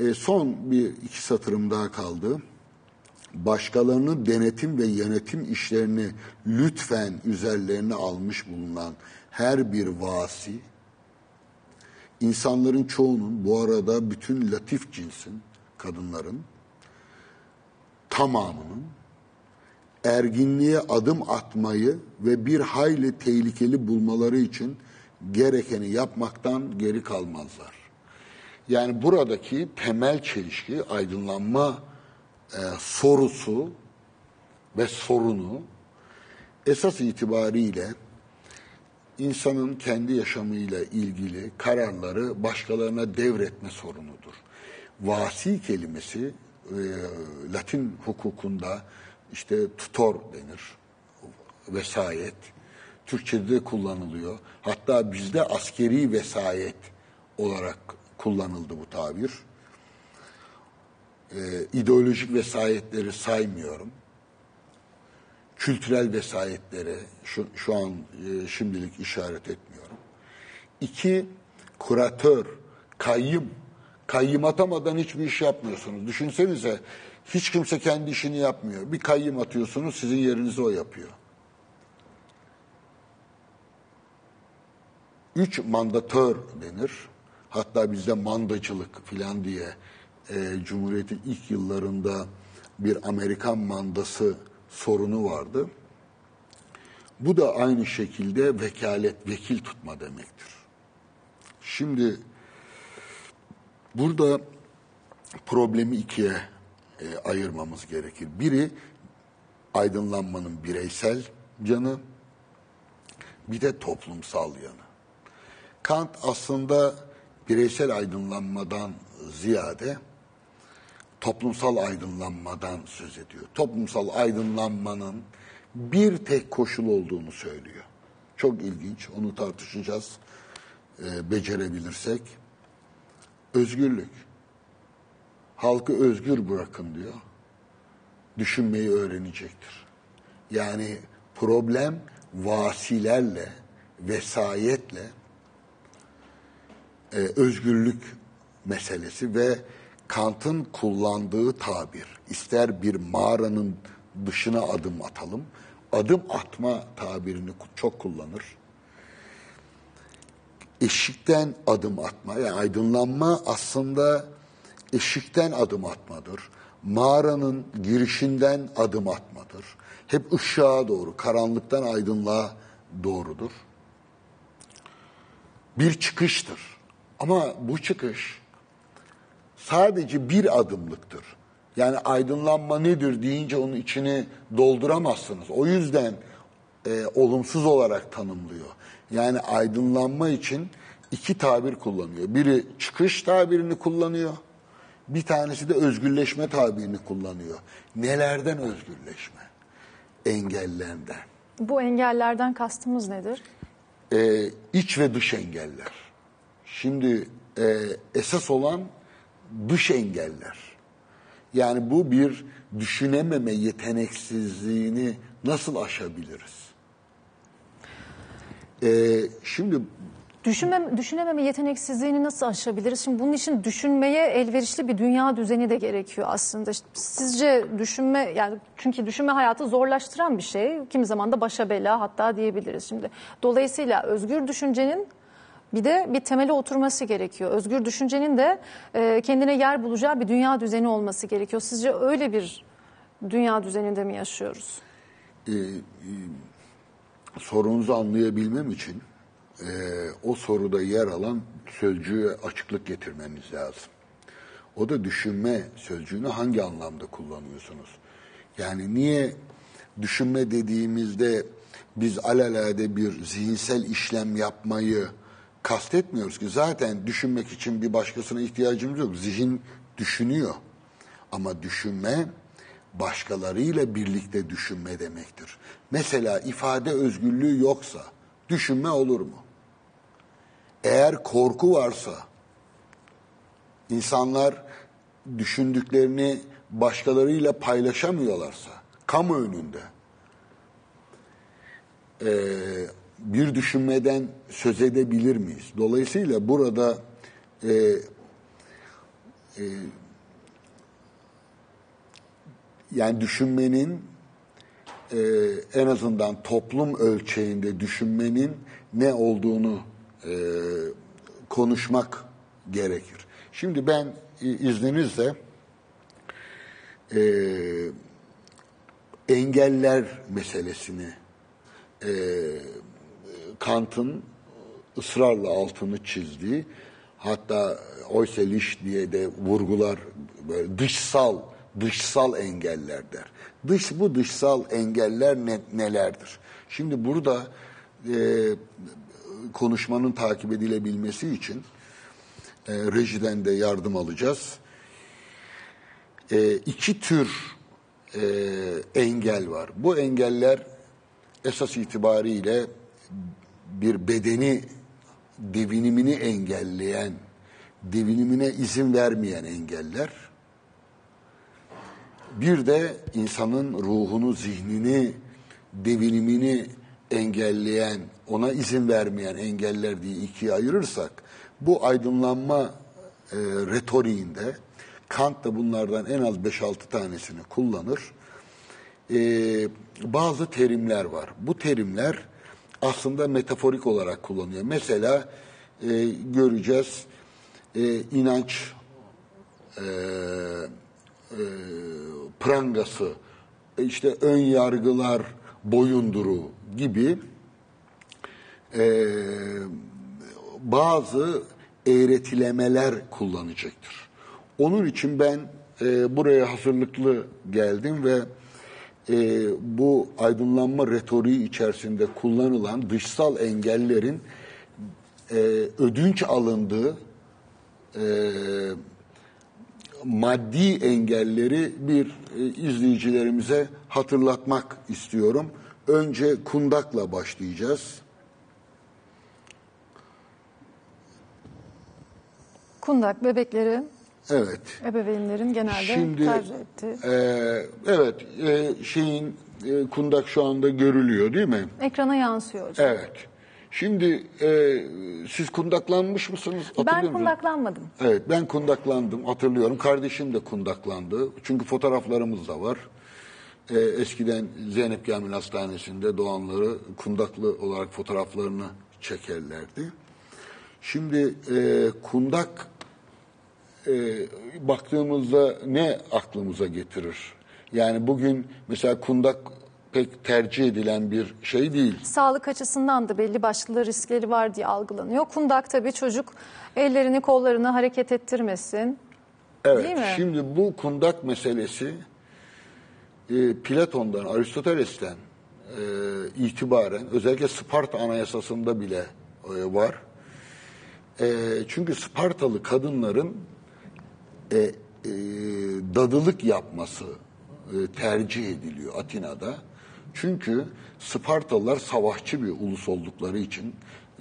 E, son bir iki satırım daha kaldı. Başkalarının denetim ve yönetim işlerini lütfen üzerlerine almış bulunan her bir vasi, insanların çoğunun bu arada bütün latif cinsin, kadınların tamamının erginliğe adım atmayı ve bir hayli tehlikeli bulmaları için gerekeni yapmaktan geri kalmazlar. Yani buradaki temel çelişki aydınlanma e, sorusu ve sorunu esas itibariyle insanın kendi yaşamıyla ilgili kararları başkalarına devretme sorunudur. Vasi kelimesi e, Latin hukukunda işte tutor denir, vesayet. Türkçe'de de kullanılıyor. Hatta bizde askeri vesayet olarak kullanıldı bu tabir. Ee, ideolojik vesayetleri saymıyorum. Kültürel vesayetlere şu, şu an e, şimdilik işaret etmiyorum. İki, kuratör, kayyım. Kayyım atamadan hiçbir iş yapmıyorsunuz. Düşünsenize hiç kimse kendi işini yapmıyor. Bir kayyım atıyorsunuz sizin yerinize o yapıyor. Üç mandatör denir. Hatta bizde mandacılık filan diye e, Cumhuriyet'in ilk yıllarında bir Amerikan mandası sorunu vardı. Bu da aynı şekilde vekalet, vekil tutma demektir. Şimdi burada problemi ikiye e, ayırmamız gerekir. Biri aydınlanmanın bireysel yanı, bir de toplumsal yanı. Kant aslında bireysel aydınlanmadan ziyade toplumsal aydınlanmadan söz ediyor. Toplumsal aydınlanmanın bir tek koşul olduğunu söylüyor. Çok ilginç, onu tartışacağız e, becerebilirsek. Özgürlük. Halkı özgür bırakın diyor. Düşünmeyi öğrenecektir. Yani problem vasilerle, vesayetle e, özgürlük meselesi ve Kant'ın kullandığı tabir, ister bir mağaranın dışına adım atalım, adım atma tabirini çok kullanır. Eşikten adım atma, yani aydınlanma aslında eşikten adım atmadır. Mağaranın girişinden adım atmadır. Hep ışığa doğru, karanlıktan aydınlığa doğrudur. Bir çıkıştır. Ama bu çıkış sadece bir adımlıktır. Yani aydınlanma nedir deyince onun içini dolduramazsınız. O yüzden e, olumsuz olarak tanımlıyor. Yani aydınlanma için iki tabir kullanıyor. Biri çıkış tabirini kullanıyor. Bir tanesi de özgürleşme tabirini kullanıyor. Nelerden özgürleşme? Engellerden. Bu engellerden kastımız nedir? Ee, iç ve dış engeller. Şimdi e, esas olan dış engeller. Yani bu bir düşünememe yeteneksizliğini nasıl aşabiliriz? Ee, şimdi Düşünmem, düşünememe yeteneksizliğini nasıl aşabiliriz? Şimdi bunun için düşünmeye elverişli bir dünya düzeni de gerekiyor aslında. Sizce düşünme yani çünkü düşünme hayatı zorlaştıran bir şey. Kimi zaman da başa bela hatta diyebiliriz şimdi. Dolayısıyla özgür düşüncenin bir de bir temele oturması gerekiyor. Özgür düşüncenin de e, kendine yer bulacağı bir dünya düzeni olması gerekiyor. Sizce öyle bir dünya düzeninde mi yaşıyoruz? e, e, sorunuzu anlayabilmem için e, o soruda yer alan sözcüğe açıklık getirmeniz lazım. O da düşünme sözcüğünü hangi anlamda kullanıyorsunuz? Yani niye düşünme dediğimizde biz alelade bir zihinsel işlem yapmayı kastetmiyoruz ki zaten düşünmek için bir başkasına ihtiyacımız yok. Zihin düşünüyor. Ama düşünme başkalarıyla birlikte düşünme demektir. Mesela ifade özgürlüğü yoksa düşünme olur mu? Eğer korku varsa insanlar düşündüklerini başkalarıyla paylaşamıyorlarsa kamu önünde eee, bir düşünmeden söz edebilir miyiz? Dolayısıyla burada e, e, yani düşünmenin e, en azından toplum ölçeğinde düşünmenin ne olduğunu e, konuşmak gerekir. Şimdi ben i- izninizle e, engeller meselesini e, Kant'ın ısrarla altını çizdiği hatta Oyseliş diye de vurgular böyle dışsal dışsal engeller der. Dış bu dışsal engeller ne, nelerdir? Şimdi burada e, konuşmanın takip edilebilmesi için e, rejiden de yardım alacağız. E, iki tür e, engel var. Bu engeller esas itibariyle bir bedeni devinimini engelleyen, devinimine izin vermeyen engeller. Bir de insanın ruhunu, zihnini, devinimini engelleyen, ona izin vermeyen engeller diye ikiye ayırırsak, bu aydınlanma e, retoriğinde Kant da bunlardan en az 5-6 tanesini kullanır. E, bazı terimler var. Bu terimler aslında metaforik olarak kullanıyor. Mesela e, göreceğiz e, inanç e, e, prangası, e, işte ön yargılar boyunduru gibi e, bazı eğretilemeler kullanacaktır. Onun için ben e, buraya hazırlıklı geldim ve e, bu aydınlanma retoriği içerisinde kullanılan dışsal engellerin e, ödünç alındığı e, maddi engelleri bir e, izleyicilerimize hatırlatmak istiyorum. Önce kundakla başlayacağız. Kundak bebekleri Evet. ebeveynlerin genelde Şimdi tercih ettiği. e, evet e, şeyin e, kundak şu anda görülüyor değil mi? Ekrana yansıyor hocam. Evet. Şimdi e, siz kundaklanmış mısınız? Hatırlıyor Ben kundaklanmadım. Evet ben kundaklandım hatırlıyorum. Kardeşim de kundaklandı. Çünkü fotoğraflarımız da var. Ee, eskiden Zeynep Kamil Hastanesi'nde doğanları kundaklı olarak fotoğraflarını çekerlerdi. Şimdi e, kundak e, baktığımızda ne aklımıza getirir? Yani bugün mesela kundak pek tercih edilen bir şey değil. Sağlık açısından da belli başlı riskleri var diye algılanıyor. Kundak tabii çocuk ellerini kollarını hareket ettirmesin. Evet, Değil mi? şimdi bu kundak meselesi e, Platon'dan, Aristoteles'ten e, itibaren özellikle Sparta Anayasası'nda bile e, var. E, çünkü Spartalı kadınların e, e, dadılık yapması e, tercih ediliyor Atina'da. Çünkü Spartalılar savaşçı bir ulus oldukları için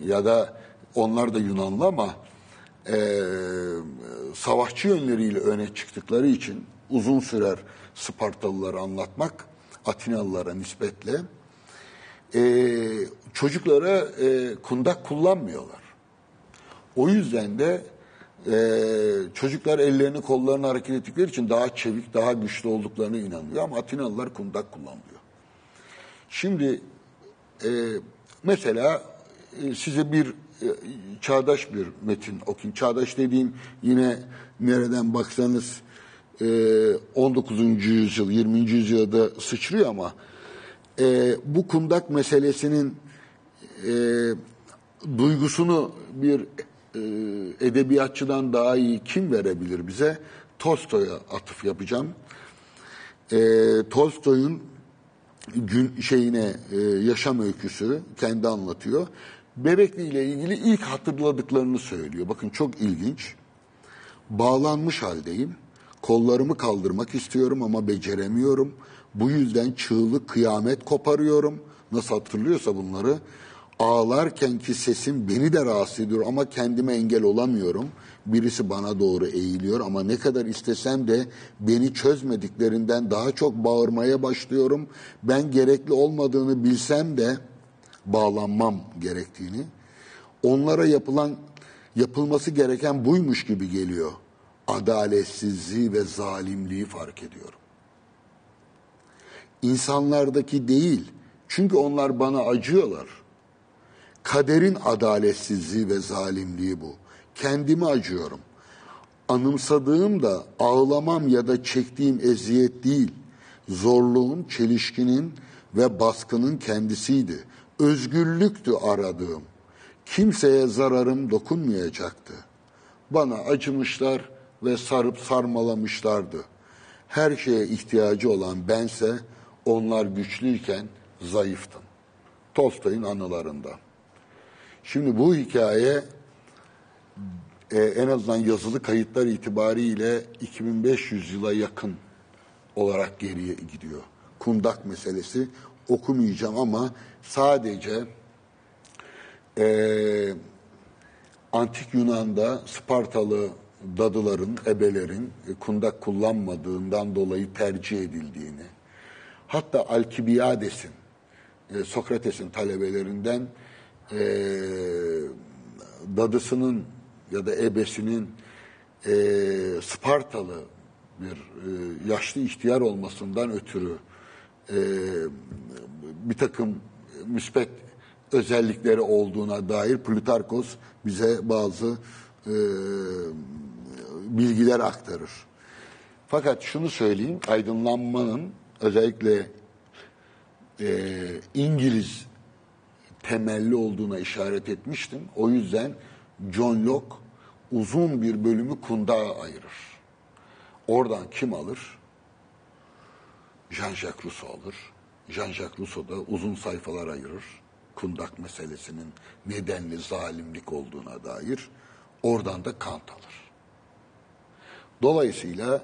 ya da onlar da Yunanlı ama e, savaşçı yönleriyle öne çıktıkları için uzun sürer Spartalıları anlatmak Atinalılara nispetle e, çocuklara e, kundak kullanmıyorlar. O yüzden de e, çocuklar ellerini kollarını hareket ettikleri için daha çevik, daha güçlü olduklarına inanıyor. Ama Atinalılar kundak kullanıyor. Şimdi e, mesela e, size bir e, çağdaş bir metin okuyayım. Çağdaş dediğim yine nereden baksanız e, 19. yüzyıl, 20. yüzyılda sıçrıyor ama e, bu kundak meselesinin e, duygusunu bir e, edebiyatçıdan daha iyi kim verebilir bize? Tolstoy'a atıf yapacağım. E, Tolstoy'un gün şeyine e, yaşam öyküsü kendi anlatıyor. Bebekli ile ilgili ilk hatırladıklarını söylüyor. Bakın çok ilginç. Bağlanmış haldeyim. Kollarımı kaldırmak istiyorum ama beceremiyorum. Bu yüzden çığlık kıyamet koparıyorum. Nasıl hatırlıyorsa bunları. Ağlarken ki sesim beni de rahatsız ediyor ama kendime engel olamıyorum. Birisi bana doğru eğiliyor ama ne kadar istesem de beni çözmediklerinden daha çok bağırmaya başlıyorum. Ben gerekli olmadığını bilsem de bağlanmam gerektiğini. Onlara yapılan yapılması gereken buymuş gibi geliyor. Adaletsizliği ve zalimliği fark ediyorum. İnsanlardaki değil. Çünkü onlar bana acıyorlar. Kaderin adaletsizliği ve zalimliği bu. Kendimi acıyorum. Anımsadığım da ağlamam ya da çektiğim eziyet değil. Zorluğun, çelişkinin ve baskının kendisiydi. Özgürlüktü aradığım. Kimseye zararım dokunmayacaktı. Bana acımışlar ve sarıp sarmalamışlardı. Her şeye ihtiyacı olan bense onlar güçlüyken zayıftım. Tolstoy'un anılarında. Şimdi bu hikaye e, en azından yazılı kayıtlar itibariyle 2500 yıla yakın olarak geriye gidiyor. Kundak meselesi okumayacağım ama sadece e, Antik Yunan'da Spartalı dadıların, ebelerin e, kundak kullanmadığından dolayı tercih edildiğini, hatta Alkibiades'in, e, Sokrates'in talebelerinden e, dadısının ya da ebesinin e, Spartalı bir e, yaşlı ihtiyar olmasından ötürü e, bir takım müspet özellikleri olduğuna dair Plutarkos bize bazı e, bilgiler aktarır. Fakat şunu söyleyeyim, aydınlanmanın özellikle e, İngiliz temelli olduğuna işaret etmiştim. O yüzden John Locke uzun bir bölümü kundağa ayırır. Oradan kim alır? Jean-Jacques Rousseau alır. Jean-Jacques Rousseau da uzun sayfalar ayırır. Kundak meselesinin nedenli zalimlik olduğuna dair. Oradan da Kant alır. Dolayısıyla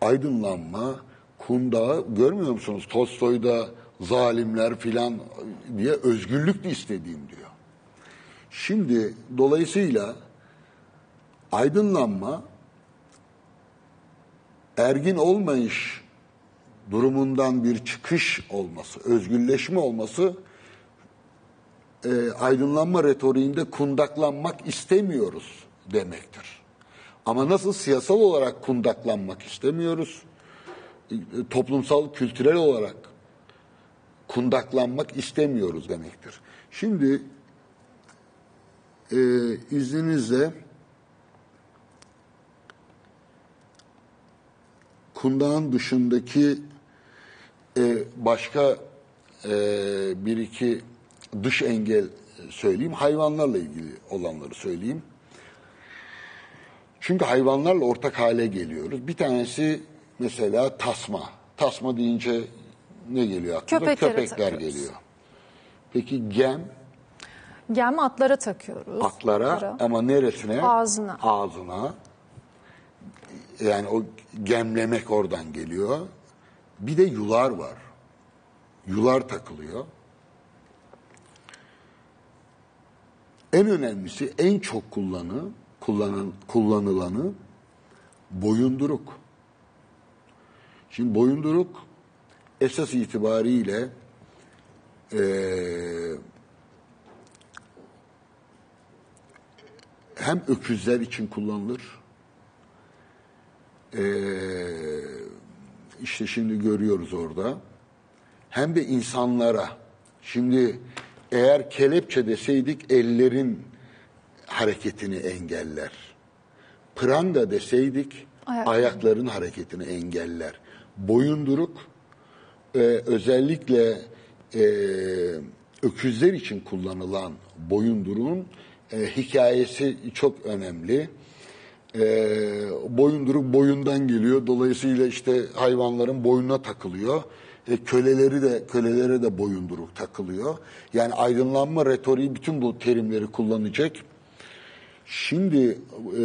aydınlanma, kundağı görmüyor musunuz? Tolstoy'da zalimler filan diye özgürlük de istediğim diyor. Şimdi dolayısıyla aydınlanma ergin olmayış durumundan bir çıkış olması, özgürleşme olması e, aydınlanma retoriğinde kundaklanmak istemiyoruz demektir. Ama nasıl siyasal olarak kundaklanmak istemiyoruz, e, toplumsal, kültürel olarak kundaklanmak istemiyoruz demektir. Şimdi e, izninizle kundağın dışındaki e, başka e, bir iki dış engel söyleyeyim. Hayvanlarla ilgili olanları söyleyeyim. Çünkü hayvanlarla ortak hale geliyoruz. Bir tanesi mesela tasma. Tasma deyince ne geliyor aklına? Köpeklere Köpekler takıyoruz. geliyor. Peki gem Gem atlara takıyoruz. atlara ama neresine? Ağzına. Ağzına. Yani o gemlemek oradan geliyor. Bir de yular var. Yular takılıyor. En önemlisi, en çok kullanı, kullanan, kullanılanı boyunduruk. Şimdi boyunduruk esas itibariyle eee hem öküzler için kullanılır. Ee, işte şimdi görüyoruz orada. Hem de insanlara. Şimdi eğer kelepçe deseydik ellerin hareketini engeller. Pranga deseydik Ayakların. ayakların hareketini engeller. Boyunduruk e, özellikle e, öküzler için kullanılan boyunduruğun e, hikayesi çok önemli. E, boyunduruk boyundan geliyor. Dolayısıyla işte hayvanların boynuna takılıyor. E, köleleri de kölelere de boyunduruk takılıyor. Yani aydınlanma retoriği bütün bu terimleri kullanacak. Şimdi e,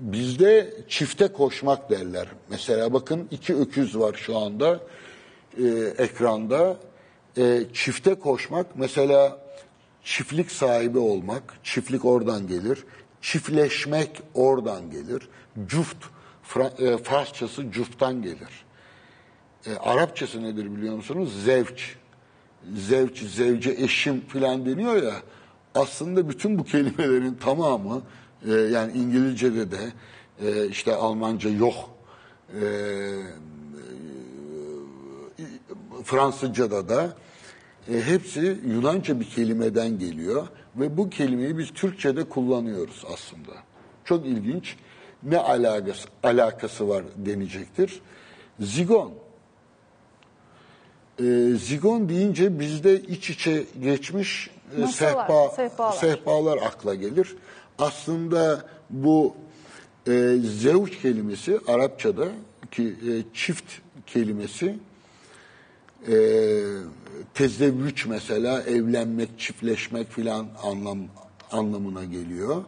bizde çifte koşmak derler. Mesela bakın iki öküz var şu anda e, ekranda. E, çifte koşmak mesela çiftlik sahibi olmak, çiftlik oradan gelir. Çiftleşmek oradan gelir. Cuft, Fra- e, Farsçası cufttan gelir. E, Arapçası nedir biliyor musunuz? Zevç. Zevç, zevce, eşim filan deniyor ya. Aslında bütün bu kelimelerin tamamı e, yani İngilizce'de de e, işte Almanca yok. E, Fransızca'da da e, hepsi Yunanca bir kelimeden geliyor ve bu kelimeyi biz Türkçe'de kullanıyoruz aslında. Çok ilginç. Ne alakası, alakası var denecektir. Zigon. E, zigon deyince bizde iç içe geçmiş e, sehpa, sehpalar. sehpalar akla gelir. Aslında bu e, zevç kelimesi Arapçada ki e, çift kelimesi e, tezevvüç mesela evlenmek, çiftleşmek filan anlam anlamına geliyor.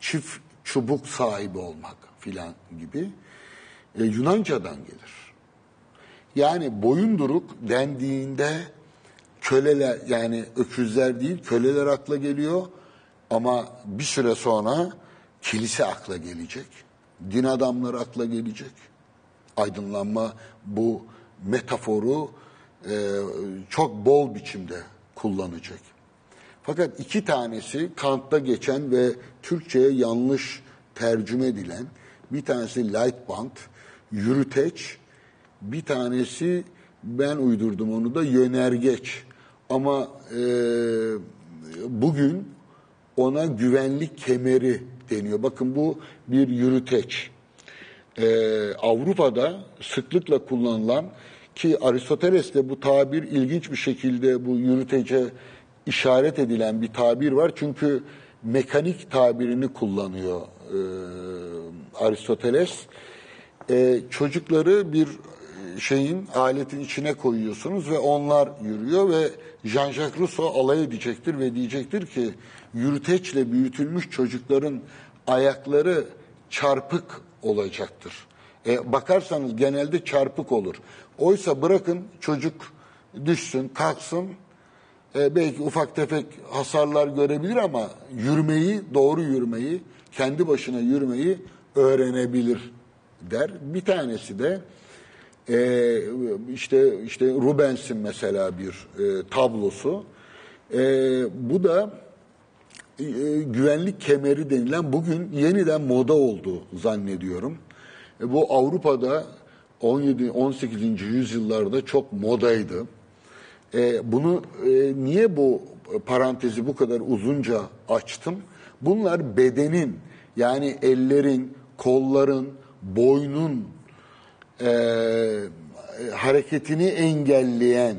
Çift çubuk sahibi olmak filan gibi e, Yunanca'dan gelir. Yani boyunduruk dendiğinde köleler yani öküzler değil köleler akla geliyor ama bir süre sonra kilise akla gelecek. Din adamları akla gelecek. Aydınlanma bu metaforu e, çok bol biçimde kullanacak. Fakat iki tanesi Kant'ta geçen ve Türkçe'ye yanlış tercüme edilen bir tanesi Lightband, yürüteç, bir tanesi ben uydurdum onu da yönergeç. Ama e, bugün ona güvenlik kemeri deniyor. Bakın bu bir yürüteç. Ee, Avrupa'da sıklıkla kullanılan ki Aristoteles'te bu tabir ilginç bir şekilde bu yürütece işaret edilen bir tabir var. Çünkü mekanik tabirini kullanıyor e, Aristoteles. E, çocukları bir şeyin aletin içine koyuyorsunuz ve onlar yürüyor ve Jean-Jacques Rousseau alay edecektir ve diyecektir ki yürüteçle büyütülmüş çocukların ayakları çarpık olacaktır. E, bakarsanız genelde çarpık olur. Oysa bırakın çocuk düşsün, kalksın, e, belki ufak tefek hasarlar görebilir ama yürümeyi, doğru yürümeyi, kendi başına yürümeyi öğrenebilir der. Bir tanesi de e, işte işte Rubens'in mesela bir e, tablosu. E, bu da e, güvenlik kemeri denilen bugün yeniden moda oldu zannediyorum. E, bu Avrupa'da 17 18. yüzyıllarda çok modaydı. E, bunu e, niye bu parantezi bu kadar uzunca açtım? Bunlar bedenin yani ellerin, kolların, boynun e, hareketini engelleyen,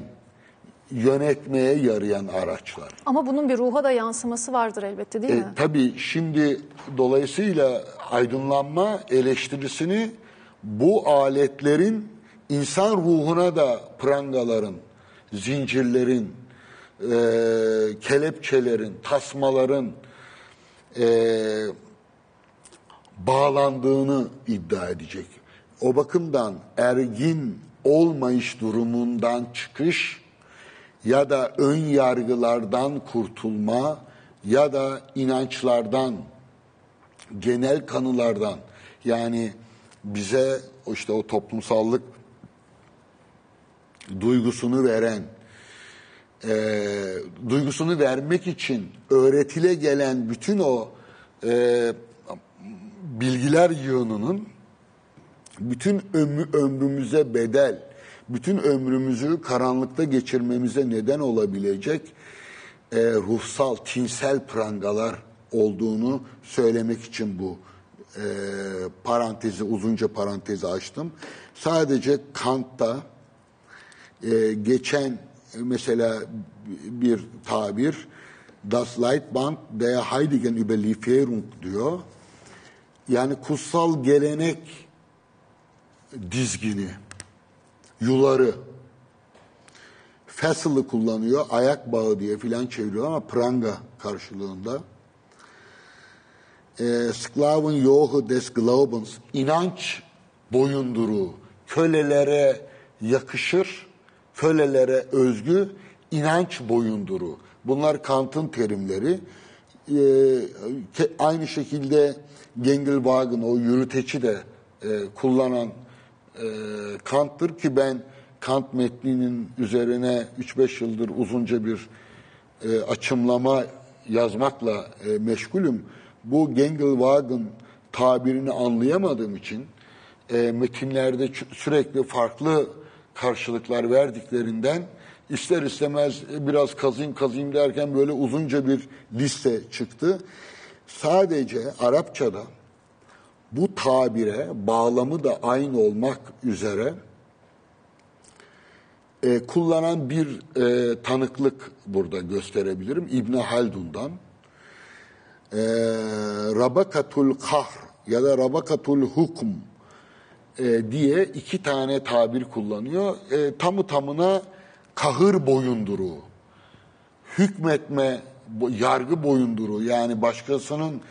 yönetmeye yarayan araçlar. Ama bunun bir ruha da yansıması vardır elbette değil E, mi? tabii şimdi dolayısıyla aydınlanma eleştirisini bu aletlerin insan ruhuna da prangaların, zincirlerin, e, kelepçelerin, tasmaların e, bağlandığını iddia edecek. O bakımdan ergin olmayış durumundan çıkış ya da ön yargılardan kurtulma ya da inançlardan, genel kanılardan yani bize işte o toplumsallık duygusunu veren, e, duygusunu vermek için öğretile gelen bütün o e, bilgiler yığınının bütün ömrü, ömrümüze bedel, bütün ömrümüzü karanlıkta geçirmemize neden olabilecek e, ruhsal, tinsel prangalar olduğunu söylemek için bu e, parantezi, uzunca parantezi açtım. Sadece Kant'ta e, geçen e, mesela bir tabir Das Leitband der Heiligen Überlieferung diyor. Yani kutsal gelenek dizgini, yuları, Fessel'ı kullanıyor, ayak bağı diye filan çeviriyor ama pranga karşılığında. E, Sklaven Johu des Glaubens, inanç boyunduruğu, kölelere yakışır, kölelere özgü inanç boyunduruğu. Bunlar Kant'ın terimleri. E, aynı şekilde Gengelwagen, o yürüteci de e, kullanan e, Kant'tır ki ben Kant metninin üzerine 3-5 yıldır uzunca bir e, açımlama yazmakla e, meşgulüm. Bu Gengelwagen tabirini anlayamadığım için e, metinlerde sürekli farklı karşılıklar verdiklerinden ister istemez biraz kazayım kazayım derken böyle uzunca bir liste çıktı. Sadece Arapçada bu tabire bağlamı da aynı olmak üzere e, kullanan bir e, tanıklık burada gösterebilirim. İbn Haldun'dan. E, Rabakatul kahr ya da Rabakatul hukm e, diye iki tane tabir kullanıyor. E, tamı tamına kahır boyunduruğu, hükmetme, yargı boyunduruğu yani başkasının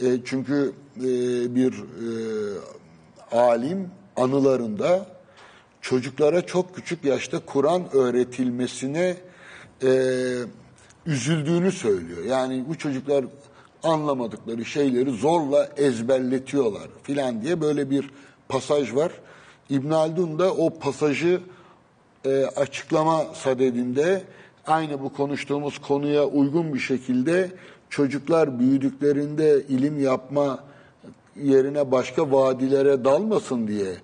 e, çünkü e, bir e, alim anılarında çocuklara çok küçük yaşta Kur'an öğretilmesine e, üzüldüğünü söylüyor. Yani bu çocuklar anlamadıkları şeyleri zorla ezberletiyorlar filan diye böyle bir pasaj var. İbn Haldun da o pasajı e, açıklama sadedinde aynı bu konuştuğumuz konuya uygun bir şekilde çocuklar büyüdüklerinde ilim yapma yerine başka vadilere dalmasın diye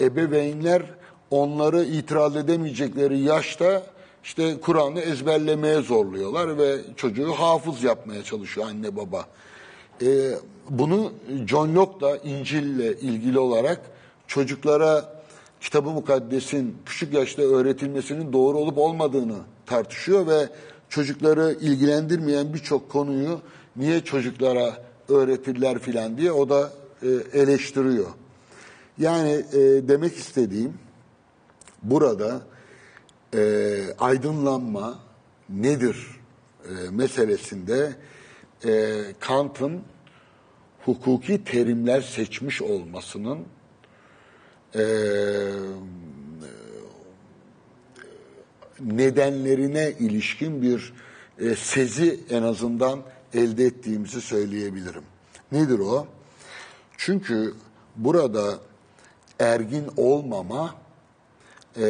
ebeveynler onları itiraz edemeyecekleri yaşta işte Kur'an'ı ezberlemeye zorluyorlar ve çocuğu hafız yapmaya çalışıyor anne baba. Ee, bunu John Locke da İncil'le ilgili olarak çocuklara kitabı mukaddesin küçük yaşta öğretilmesinin doğru olup olmadığını tartışıyor ve çocukları ilgilendirmeyen birçok konuyu niye çocuklara öğretirler filan diye o da e, eleştiriyor. Yani e, demek istediğim burada e, aydınlanma nedir e, meselesinde e, Kant'ın hukuki terimler seçmiş olmasının e, nedenlerine ilişkin bir e, sezi en azından elde ettiğimizi söyleyebilirim. Nedir o? Çünkü burada ergin olmama e,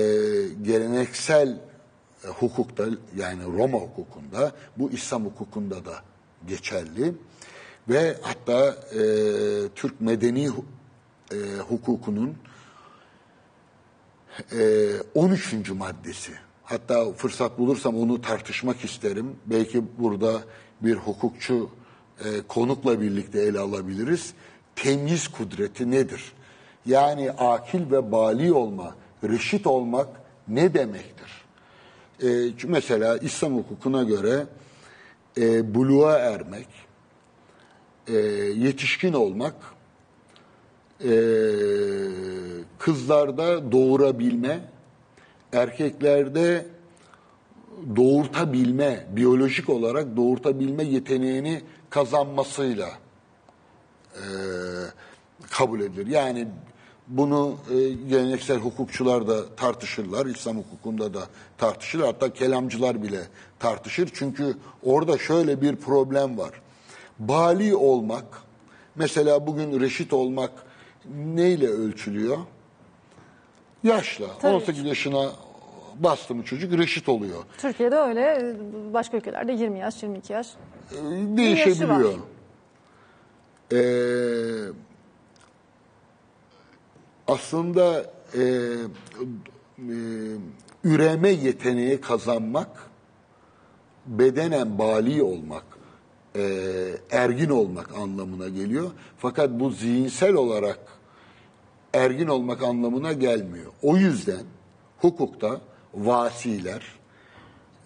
geleneksel e, hukukta yani Roma hukukunda bu İslam hukukunda da geçerli ve hatta e, Türk medeni e, hukukunun e, 13. maddesi. Hatta fırsat bulursam onu tartışmak isterim. Belki burada bir hukukçu e, konukla birlikte ele alabiliriz. Temyiz kudreti nedir? Yani akil ve bali olma, reşit olmak ne demektir? E, mesela İslam hukukuna göre e, buluğa ermek, e, yetişkin olmak, e, kızlarda doğurabilme, erkeklerde doğurtabilme, biyolojik olarak doğurtabilme yeteneğini kazanmasıyla e, kabul edilir. Yani bunu e, geleneksel hukukçular da tartışırlar, İslam hukukunda da tartışılır. Hatta kelamcılar bile tartışır. Çünkü orada şöyle bir problem var. Bali olmak, mesela bugün reşit olmak neyle ölçülüyor? Yaşla. Tabii. 18 yaşına bastı mı çocuk reşit oluyor. Türkiye'de öyle, başka ülkelerde 20 yaş, 22 yaş. Ee, değişebiliyor. Ee, aslında e, e, üreme yeteneği kazanmak, bedenen bali olmak, e, ergin olmak anlamına geliyor. Fakat bu zihinsel olarak ergin olmak anlamına gelmiyor. O yüzden hukukta vasiler,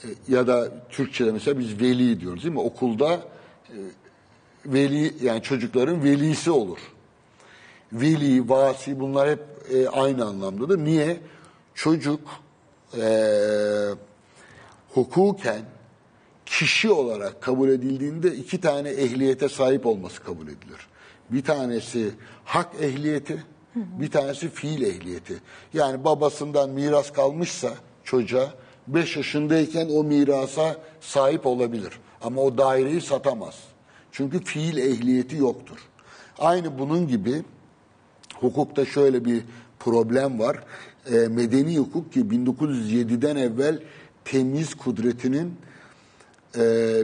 e, ya da Türkçe'de mesela biz veli diyoruz değil mi? Okulda e, veli yani çocukların velisi olur. Veli, vasi bunlar hep e, aynı anlamdadır. Niye? Çocuk e, hukuken kişi olarak kabul edildiğinde iki tane ehliyete sahip olması kabul edilir. Bir tanesi hak ehliyeti, bir tanesi fiil ehliyeti. Yani babasından miras kalmışsa çocuğa 5 yaşındayken o mirasa sahip olabilir. Ama o daireyi satamaz. Çünkü fiil ehliyeti yoktur. Aynı bunun gibi hukukta şöyle bir problem var. E, medeni hukuk ki 1907'den evvel temiz kudretinin e,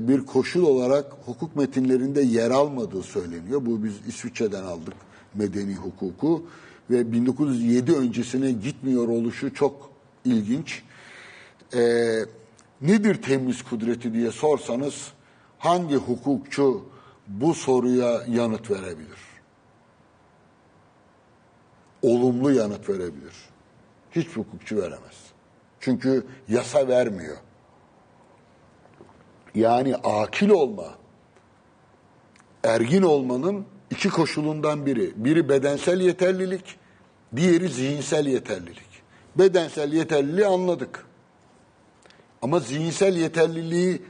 bir koşul olarak hukuk metinlerinde yer almadığı söyleniyor. Bu biz İsviçre'den aldık medeni hukuku ve 1907 öncesine gitmiyor oluşu çok ilginç. E, nedir temiz kudreti diye sorsanız hangi hukukçu bu soruya yanıt verebilir? Olumlu yanıt verebilir. Hiç hukukçu veremez. Çünkü yasa vermiyor. Yani akil olma, ergin olmanın iki koşulundan biri. Biri bedensel yeterlilik, diğeri zihinsel yeterlilik. Bedensel yeterliliği anladık. Ama zihinsel yeterliliği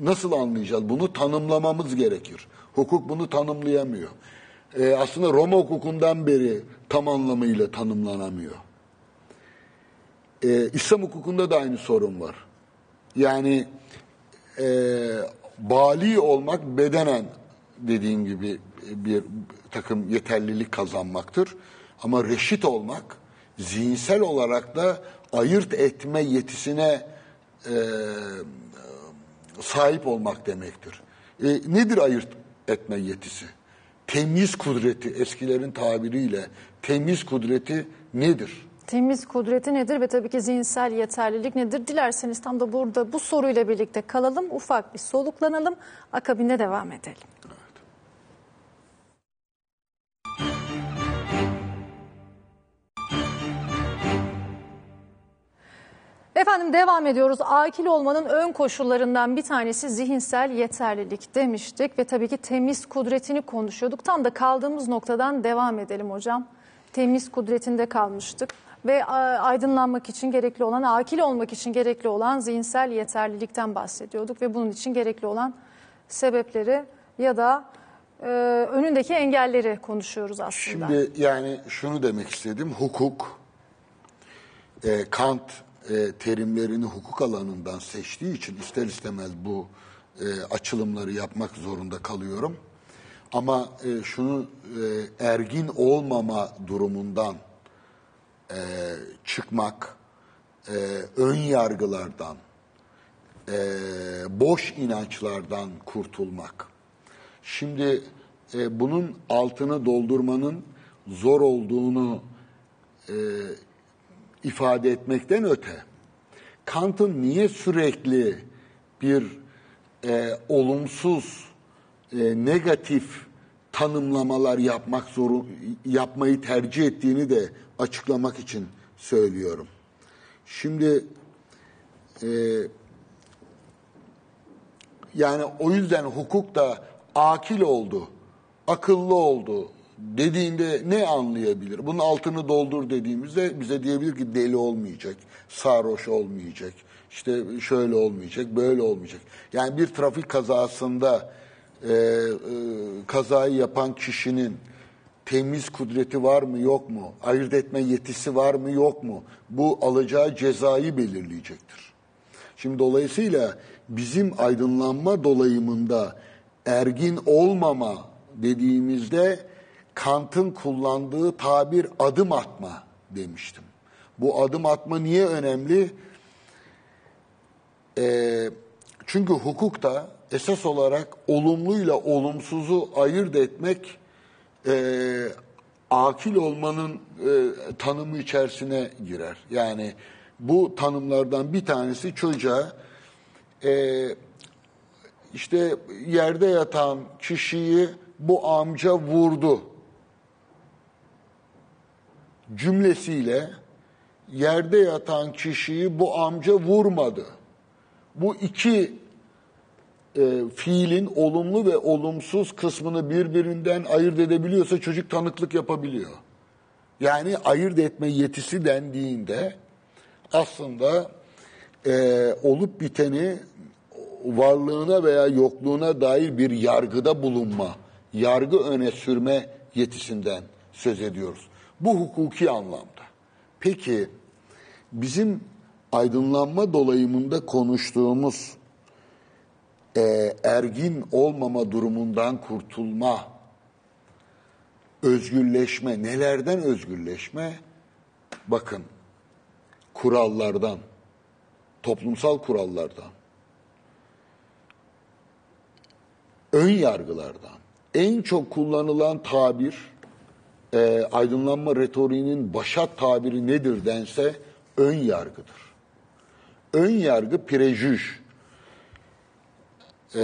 nasıl anlayacağız? Bunu tanımlamamız gerekir. Hukuk bunu tanımlayamıyor. Ee, aslında Roma hukukundan beri tam anlamıyla tanımlanamıyor. Ee, İslam hukukunda da aynı sorun var. Yani e, bali olmak bedenen dediğim gibi bir takım yeterlilik kazanmaktır. Ama reşit olmak zihinsel olarak da ayırt etme yetisine e, sahip olmak demektir. E, nedir ayırt etme yetisi? Temiz kudreti eskilerin tabiriyle temiz kudreti nedir? Temiz kudreti nedir ve tabii ki zihinsel yeterlilik nedir? Dilerseniz tam da burada bu soruyla birlikte kalalım, ufak bir soluklanalım, akabinde devam edelim. Efendim devam ediyoruz. Akil olmanın ön koşullarından bir tanesi zihinsel yeterlilik demiştik ve tabii ki temiz kudretini konuşuyorduk. Tam da kaldığımız noktadan devam edelim hocam. Temiz kudretinde kalmıştık ve aydınlanmak için gerekli olan, akil olmak için gerekli olan zihinsel yeterlilikten bahsediyorduk ve bunun için gerekli olan sebepleri ya da e, önündeki engelleri konuşuyoruz aslında. Şimdi yani şunu demek istedim. Hukuk, e, Kant e, terimlerini hukuk alanından seçtiği için ister istemez bu e, açılımları yapmak zorunda kalıyorum. Ama e, şunu e, ergin olmama durumundan e, çıkmak, e, ön yargılardan, e, boş inançlardan kurtulmak. Şimdi e, bunun altını doldurmanın zor olduğunu e, ifade etmekten öte, Kant'ın niye sürekli bir e, olumsuz, e, negatif tanımlamalar yapmak zoru yapmayı tercih ettiğini de açıklamak için söylüyorum. Şimdi e, yani o yüzden hukuk da akil oldu, akıllı oldu dediğinde ne anlayabilir? Bunun altını doldur dediğimizde bize diyebilir ki deli olmayacak, sarhoş olmayacak, işte şöyle olmayacak, böyle olmayacak. Yani bir trafik kazasında e, e, kazayı yapan kişinin temiz kudreti var mı yok mu? Ayırt etme yetisi var mı yok mu? Bu alacağı cezayı belirleyecektir. Şimdi dolayısıyla bizim aydınlanma dolayımında ergin olmama dediğimizde Kant'ın kullandığı tabir adım atma demiştim. Bu adım atma niye önemli? Ee, çünkü hukukta esas olarak olumluyla olumsuzu ayırt etmek e, akil olmanın e, tanımı içerisine girer. Yani bu tanımlardan bir tanesi çocuğa e, işte yerde yatan kişiyi bu amca vurdu cümlesiyle yerde yatan kişiyi bu amca vurmadı. Bu iki e, fiilin olumlu ve olumsuz kısmını birbirinden ayırt edebiliyorsa çocuk tanıklık yapabiliyor. Yani ayırt etme yetisi dendiğinde aslında e, olup biteni varlığına veya yokluğuna dair bir yargıda bulunma, yargı öne sürme yetisinden söz ediyoruz. Bu hukuki anlamda. Peki bizim aydınlanma dolayımında konuştuğumuz e, ergin olmama durumundan kurtulma, özgürleşme, nelerden özgürleşme? Bakın, kurallardan, toplumsal kurallardan, ön yargılardan, en çok kullanılan tabir, e, aydınlanma retoriğinin başat tabiri nedir dense, ön yargıdır. Ön yargı prejüj, e,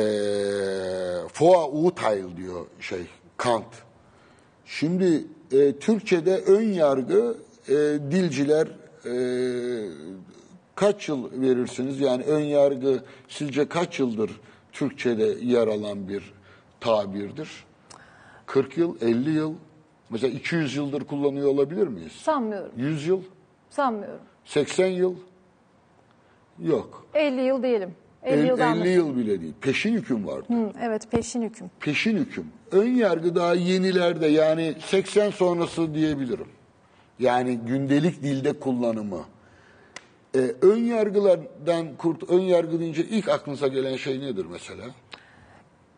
Vorurteil diyor şey Kant. Şimdi e, Türkçe'de ön yargı e, dilciler e, kaç yıl verirsiniz? Yani ön yargı sizce kaç yıldır Türkçe'de yer alan bir tabirdir? 40 yıl, 50 yıl, mesela 200 yıldır kullanıyor olabilir miyiz? Sanmıyorum. 100 yıl, Sanmıyorum. 80 yıl? Yok. 50 yıl diyelim. 50, 50, yıldan 50 yıl bile değil. Peşin hüküm vardı. Hı, evet peşin hüküm. peşin hüküm. Ön yargı daha yenilerde yani 80 sonrası diyebilirim. Yani gündelik dilde kullanımı. Ee, ön yargılardan kurt, ön yargı deyince ilk aklınıza gelen şey nedir mesela?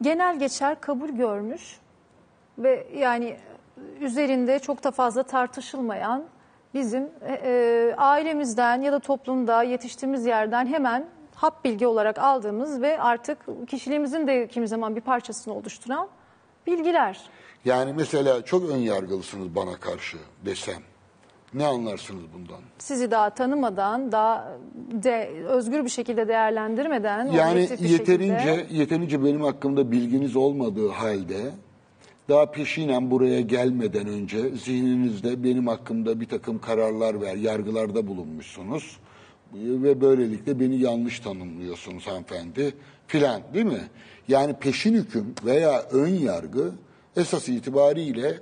Genel geçer kabul görmüş ve yani üzerinde çok da fazla tartışılmayan bizim e, e, ailemizden ya da toplumda yetiştiğimiz yerden hemen hap bilgi olarak aldığımız ve artık kişiliğimizin de kimi zaman bir parçasını oluşturan bilgiler. Yani mesela çok ön yargılısınız bana karşı desem. Ne anlarsınız bundan? Sizi daha tanımadan, daha de, özgür bir şekilde değerlendirmeden, Yani yeterince şekilde- yeterince benim hakkımda bilginiz olmadığı halde daha peşinen buraya gelmeden önce zihninizde benim hakkımda bir takım kararlar ver, yargılarda bulunmuşsunuz ve böylelikle beni yanlış tanımlıyorsunuz hanımefendi filan değil mi? Yani peşin hüküm veya ön yargı esas itibariyle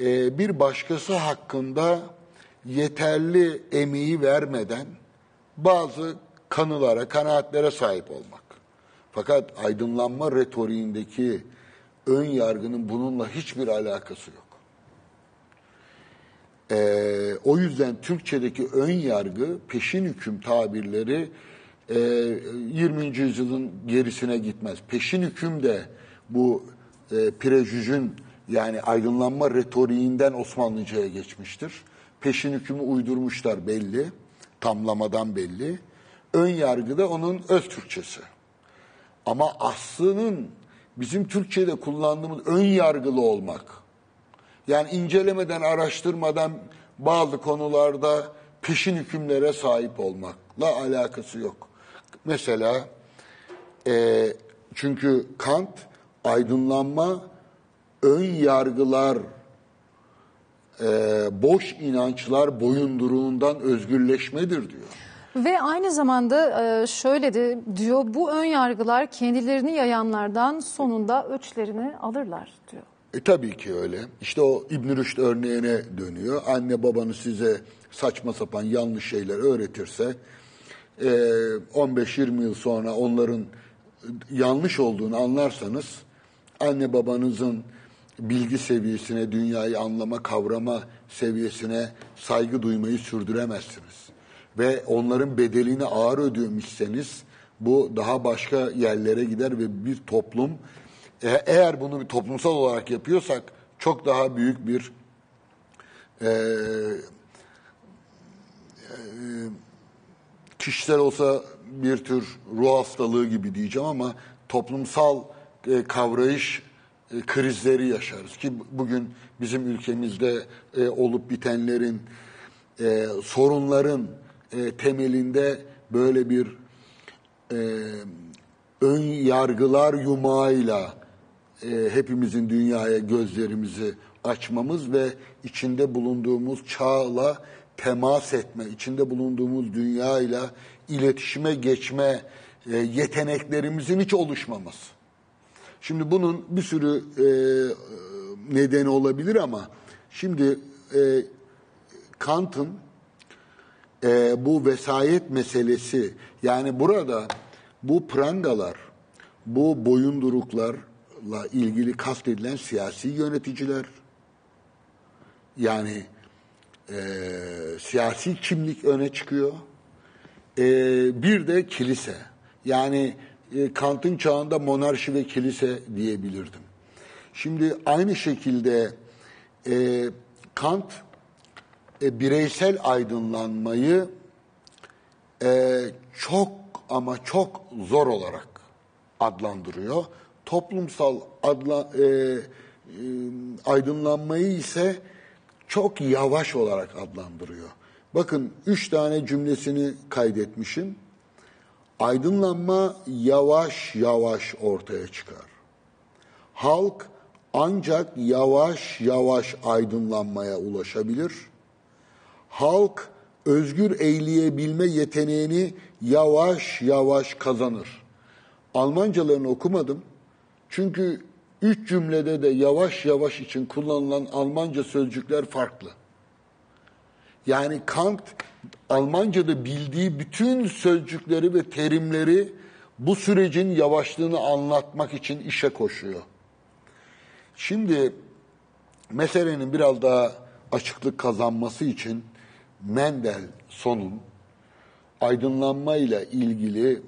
e, bir başkası hakkında yeterli emeği vermeden bazı kanılara, kanaatlere sahip olmak. Fakat aydınlanma retoriğindeki ön yargının bununla hiçbir alakası yok. Ee, o yüzden Türkçedeki ön yargı, peşin hüküm tabirleri e, 20. yüzyılın gerisine gitmez. Peşin hüküm de bu e, prejüjün yani aydınlanma retoriğinden Osmanlıca'ya geçmiştir. Peşin hükümü uydurmuşlar belli, tamlamadan belli. Ön yargı da onun öz Türkçesi. Ama aslının bizim Türkçe'de kullandığımız ön yargılı olmak. Yani incelemeden, araştırmadan bazı konularda peşin hükümlere sahip olmakla alakası yok. Mesela e, çünkü Kant aydınlanma ön yargılar, e, boş inançlar boyunduruğundan özgürleşmedir diyor. Ve aynı zamanda e, şöyle de diyor bu ön yargılar kendilerini yayanlardan sonunda öçlerini alırlar diyor. E tabii ki öyle. İşte o İbn Rüşd örneğine dönüyor. Anne babanız size saçma sapan yanlış şeyler öğretirse e, 15-20 yıl sonra onların yanlış olduğunu anlarsanız anne babanızın bilgi seviyesine, dünyayı anlama, kavrama seviyesine saygı duymayı sürdüremezsiniz. Ve onların bedelini ağır ödüyormuşseniz bu daha başka yerlere gider ve bir toplum e- eğer bunu bir toplumsal olarak yapıyorsak çok daha büyük bir e, e, kişisel olsa bir tür ruh hastalığı gibi diyeceğim ama toplumsal e, kavrayış krizleri yaşarız. Ki bugün bizim ülkemizde olup bitenlerin sorunların e, temelinde böyle bir e, ön yargılar yumağıyla e, hepimizin dünyaya gözlerimizi açmamız ve içinde bulunduğumuz çağla temas etme, içinde bulunduğumuz dünyayla iletişime geçme e, yeteneklerimizin hiç oluşmaması. Şimdi bunun bir sürü e, nedeni olabilir ama şimdi e, Kant'ın e, bu vesayet meselesi yani burada bu prangalar, bu boyunduruklarla ilgili kastedilen siyasi yöneticiler yani e, siyasi kimlik öne çıkıyor. E, bir de kilise. Yani e, Kant'ın çağında monarşi ve kilise diyebilirdim. Şimdi aynı şekilde e, Kant e, bireysel aydınlanmayı e, çok ama çok zor olarak adlandırıyor. Toplumsal adla, e, e, aydınlanmayı ise çok yavaş olarak adlandırıyor. Bakın üç tane cümlesini kaydetmişim. Aydınlanma yavaş yavaş ortaya çıkar. Halk ancak yavaş yavaş aydınlanmaya ulaşabilir. Halk özgür eğleyebilme yeteneğini yavaş yavaş kazanır. Almancalarını okumadım. Çünkü üç cümlede de yavaş yavaş için kullanılan Almanca sözcükler farklı. Yani Kant Almanca'da bildiği bütün sözcükleri ve terimleri bu sürecin yavaşlığını anlatmak için işe koşuyor. Şimdi meselenin biraz daha açıklık kazanması için Mendelssohn'un aydınlanmayla ilgili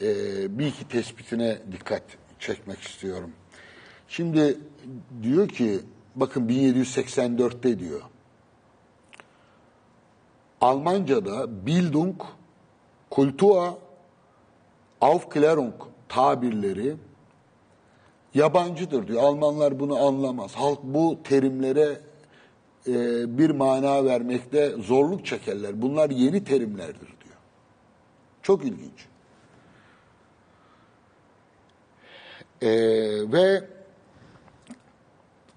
e, bir iki tespitine dikkat çekmek istiyorum. Şimdi diyor ki, bakın 1784'te diyor, Almanca'da Bildung, Kultur, Aufklärung tabirleri yabancıdır diyor. Almanlar bunu anlamaz. Halk bu terimlere e, bir mana vermekte zorluk çekerler. Bunlar yeni terimlerdir diyor. Çok ilginç. E, ve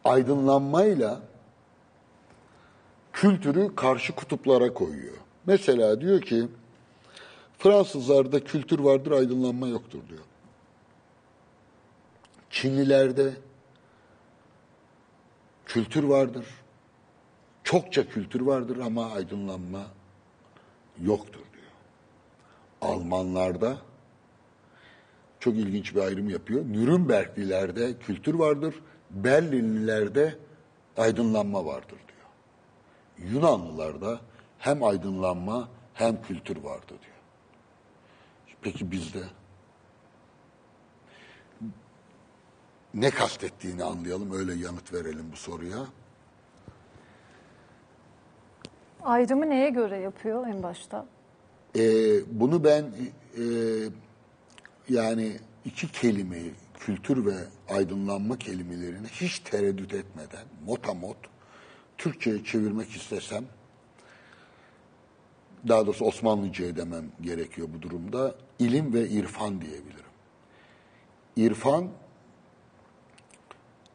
aydınlanmayla kültürü karşı kutuplara koyuyor. Mesela diyor ki Fransızlarda kültür vardır, aydınlanma yoktur diyor. Çinlilerde kültür vardır. Çokça kültür vardır ama aydınlanma yoktur diyor. Almanlarda çok ilginç bir ayrım yapıyor. Nürnberglilerde kültür vardır, Berlinlilerde aydınlanma vardır diyor. Yunanlılarda hem aydınlanma hem kültür vardı diyor. Peki bizde ne kastettiğini anlayalım, öyle yanıt verelim bu soruya. Ayrımı neye göre yapıyor en başta? Ee, bunu ben e, yani iki kelimeyi, kültür ve aydınlanma kelimelerini hiç tereddüt etmeden, motamot, Türkçe'ye çevirmek istesem, daha doğrusu Osmanlıca'ya demem gerekiyor bu durumda, ilim ve irfan diyebilirim. İrfan,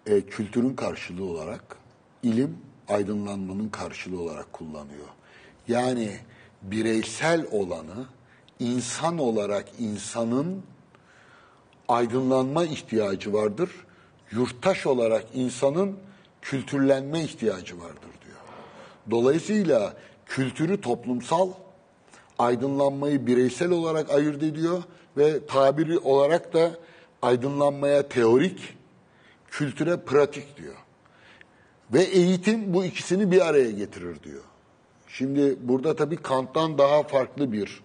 e, kültürün karşılığı olarak, ilim aydınlanmanın karşılığı olarak kullanıyor. Yani bireysel olanı insan olarak insanın aydınlanma ihtiyacı vardır. Yurttaş olarak insanın kültürlenme ihtiyacı vardır diyor. Dolayısıyla kültürü toplumsal, aydınlanmayı bireysel olarak ayırt ediyor ve tabiri olarak da aydınlanmaya teorik, kültüre pratik diyor. Ve eğitim bu ikisini bir araya getirir diyor. Şimdi burada tabii Kant'tan daha farklı bir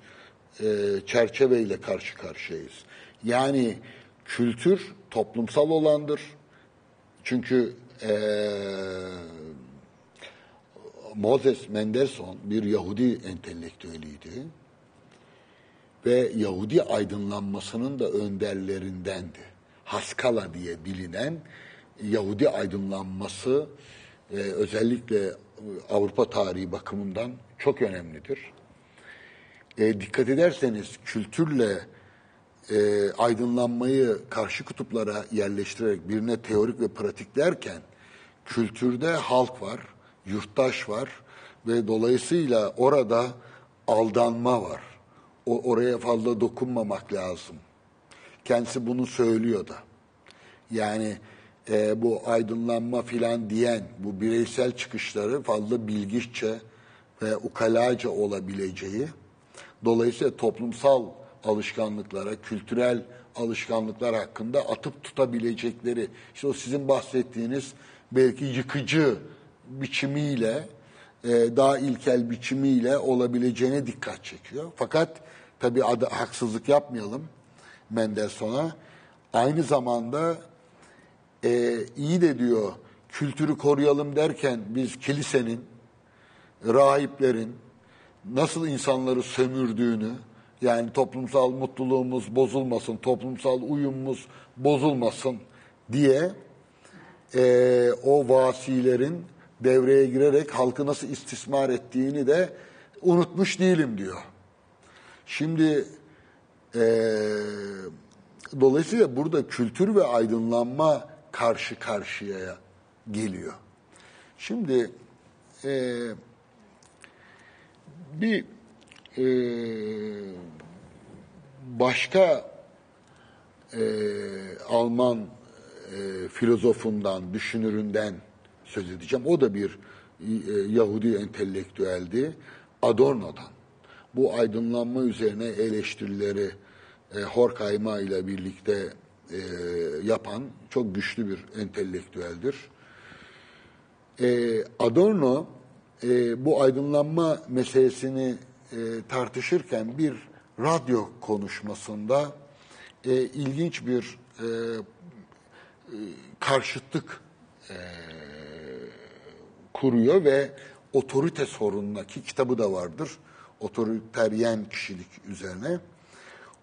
e, çerçeveyle karşı karşıyayız. Yani kültür toplumsal olandır. Çünkü e, Moses Mendelssohn bir Yahudi entelektüeliydi. Ve Yahudi aydınlanmasının da önderlerindendi. Haskala diye bilinen Yahudi aydınlanması e, özellikle Avrupa tarihi bakımından çok önemlidir. E, dikkat ederseniz kültürle e, aydınlanmayı karşı kutuplara yerleştirerek birine teorik ve pratik derken kültürde halk var, yurttaş var ve dolayısıyla orada aldanma var. O, oraya fazla dokunmamak lazım. Kendisi bunu söylüyor da. Yani e, bu aydınlanma filan diyen bu bireysel çıkışları fazla bilgiççe ve ukalaca olabileceği, dolayısıyla toplumsal alışkanlıklara, kültürel alışkanlıklar hakkında atıp tutabilecekleri, işte o sizin bahsettiğiniz belki yıkıcı biçimiyle, e, daha ilkel biçimiyle olabileceğine dikkat çekiyor. Fakat tabii adı, haksızlık yapmayalım Mendelssohn'a. Aynı zamanda e, iyi de diyor kültürü koruyalım derken biz kilisenin, rahiplerin nasıl insanları sömürdüğünü, yani toplumsal mutluluğumuz bozulmasın, toplumsal uyumumuz bozulmasın diye e, o vasilerin devreye girerek halkı nasıl istismar ettiğini de unutmuş değilim diyor. Şimdi e, dolayısıyla burada kültür ve aydınlanma karşı karşıya geliyor. Şimdi e, bir e, başka e, Alman e, filozofundan, düşünüründen söz edeceğim. O da bir e, Yahudi entelektüeldi. Adorno'dan. Bu aydınlanma üzerine eleştirileri e, Horkheimer ile birlikte e, yapan çok güçlü bir entelektüeldir. E, Adorno e, bu aydınlanma meselesini e, tartışırken bir radyo konuşmasında e, ilginç bir e, e, karşıtlık e, kuruyor ve otorite sorununa ki kitabı da vardır. Otoriteryen kişilik üzerine.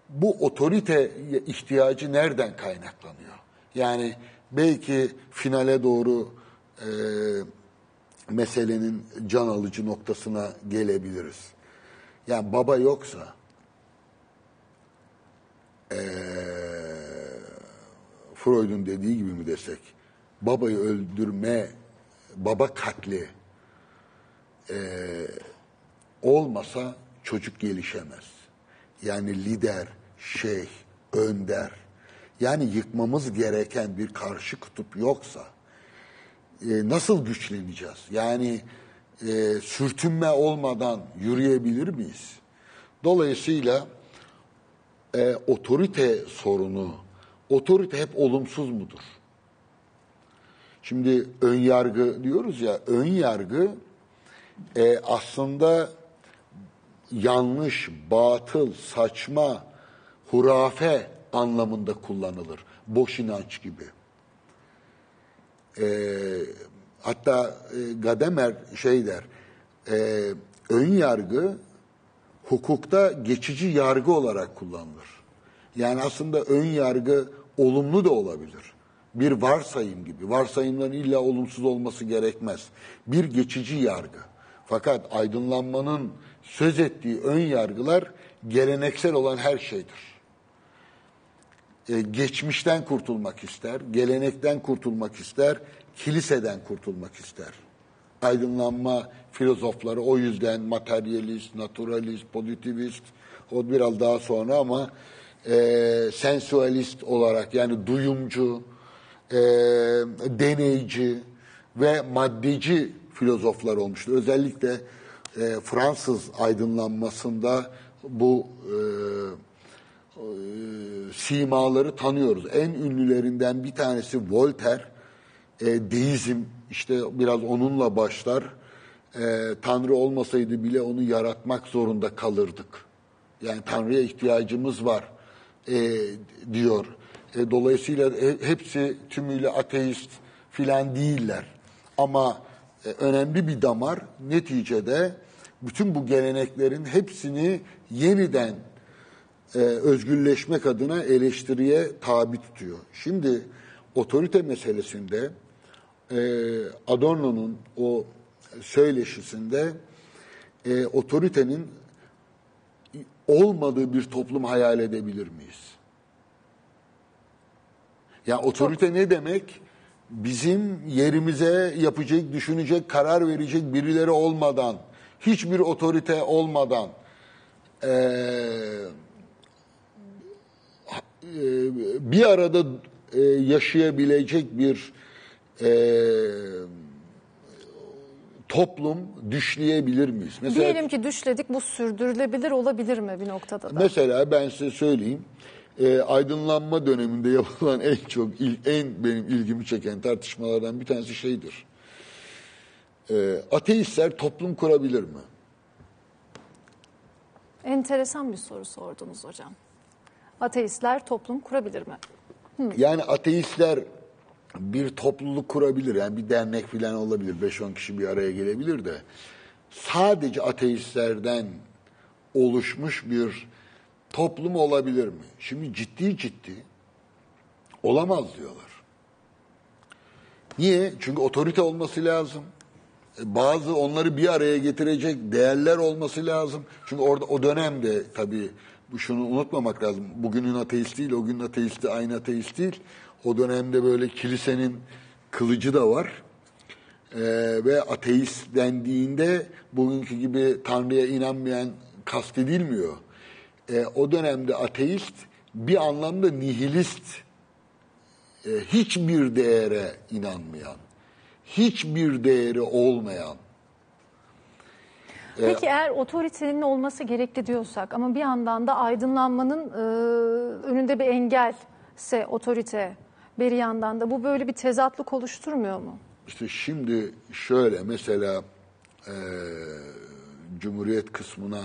Bu otorite ihtiyacı nereden kaynaklanıyor? Yani belki finale doğru e, meselenin can alıcı noktasına gelebiliriz. Yani baba yoksa e, Freud'un dediği gibi mi desek babayı öldürme baba katli e, olmasa çocuk gelişemez. Yani lider, şeyh, önder. Yani yıkmamız gereken bir karşı kutup yoksa e, nasıl güçleneceğiz? Yani e, sürtünme olmadan yürüyebilir miyiz? Dolayısıyla e, otorite sorunu, otorite hep olumsuz mudur? Şimdi ön yargı diyoruz ya, ön yargı e, aslında yanlış, batıl, saçma, hurafe anlamında kullanılır. Boş inanç gibi. E, hatta e, Gademer şey der, e, ön yargı hukukta geçici yargı olarak kullanılır. Yani aslında ön yargı olumlu da olabilir. Bir varsayım gibi. Varsayımların illa olumsuz olması gerekmez. Bir geçici yargı. Fakat aydınlanmanın söz ettiği ön yargılar geleneksel olan her şeydir. Ee, geçmişten kurtulmak ister, gelenekten kurtulmak ister, kiliseden kurtulmak ister. Aydınlanma filozofları o yüzden materyalist, naturalist, pozitivist, o biraz daha sonra ama e, sensualist olarak yani duyumcu, e, deneyci ve maddeci filozoflar olmuştur. Özellikle e, Fransız aydınlanmasında bu e, e, simaları tanıyoruz. En ünlülerinden bir tanesi Voltaire. E, deizm işte biraz onunla başlar. E, Tanrı olmasaydı bile onu yaratmak zorunda kalırdık. Yani Tanrı'ya ihtiyacımız var e, diyor. E, dolayısıyla he- hepsi tümüyle ateist filan değiller. Ama e, önemli bir damar neticede bütün bu geleneklerin hepsini yeniden e, özgürleşmek adına eleştiriye tabi tutuyor. Şimdi otorite meselesinde e, Adorno'nun o söyleşisinde e, otoritenin olmadığı bir toplum hayal edebilir miyiz? Ya otorite ne demek? Bizim yerimize yapacak, düşünecek, karar verecek birileri olmadan, hiçbir otorite olmadan, eee e, bir arada e, yaşayabilecek bir e, toplum düşleyebilir miyiz? Mesela, Diyelim ki düşledik bu sürdürülebilir olabilir mi bir noktada da? mesela ben size söyleyeyim. e, aydınlanma döneminde [laughs] yapılan en çok il- en benim ilgimi çeken tartışmalardan bir tanesi şeydir. E, ateistler toplum kurabilir mi? Enteresan bir soru sordunuz hocam. Ateistler toplum kurabilir mi? Yani ateistler bir topluluk kurabilir. Yani bir dernek falan olabilir. 5-10 kişi bir araya gelebilir de. Sadece ateistlerden oluşmuş bir toplum olabilir mi? Şimdi ciddi ciddi olamaz diyorlar. Niye? Çünkü otorite olması lazım. Bazı onları bir araya getirecek değerler olması lazım. Çünkü orada o dönemde tabii bu şunu unutmamak lazım. Bugünün ateisti ile o günün ateisti aynı ateist değil. O dönemde böyle kilisenin kılıcı da var. Ee, ve ateist dendiğinde bugünkü gibi Tanrı'ya inanmayan kastedilmiyor. Ee, o dönemde ateist bir anlamda nihilist, e, hiçbir değere inanmayan, hiçbir değeri olmayan, Peki eğer otoritenin olması gerekli diyorsak ama bir yandan da aydınlanmanın e, önünde bir engelse otorite bir yandan da bu böyle bir tezatlık oluşturmuyor mu? İşte şimdi şöyle mesela e, Cumhuriyet kısmına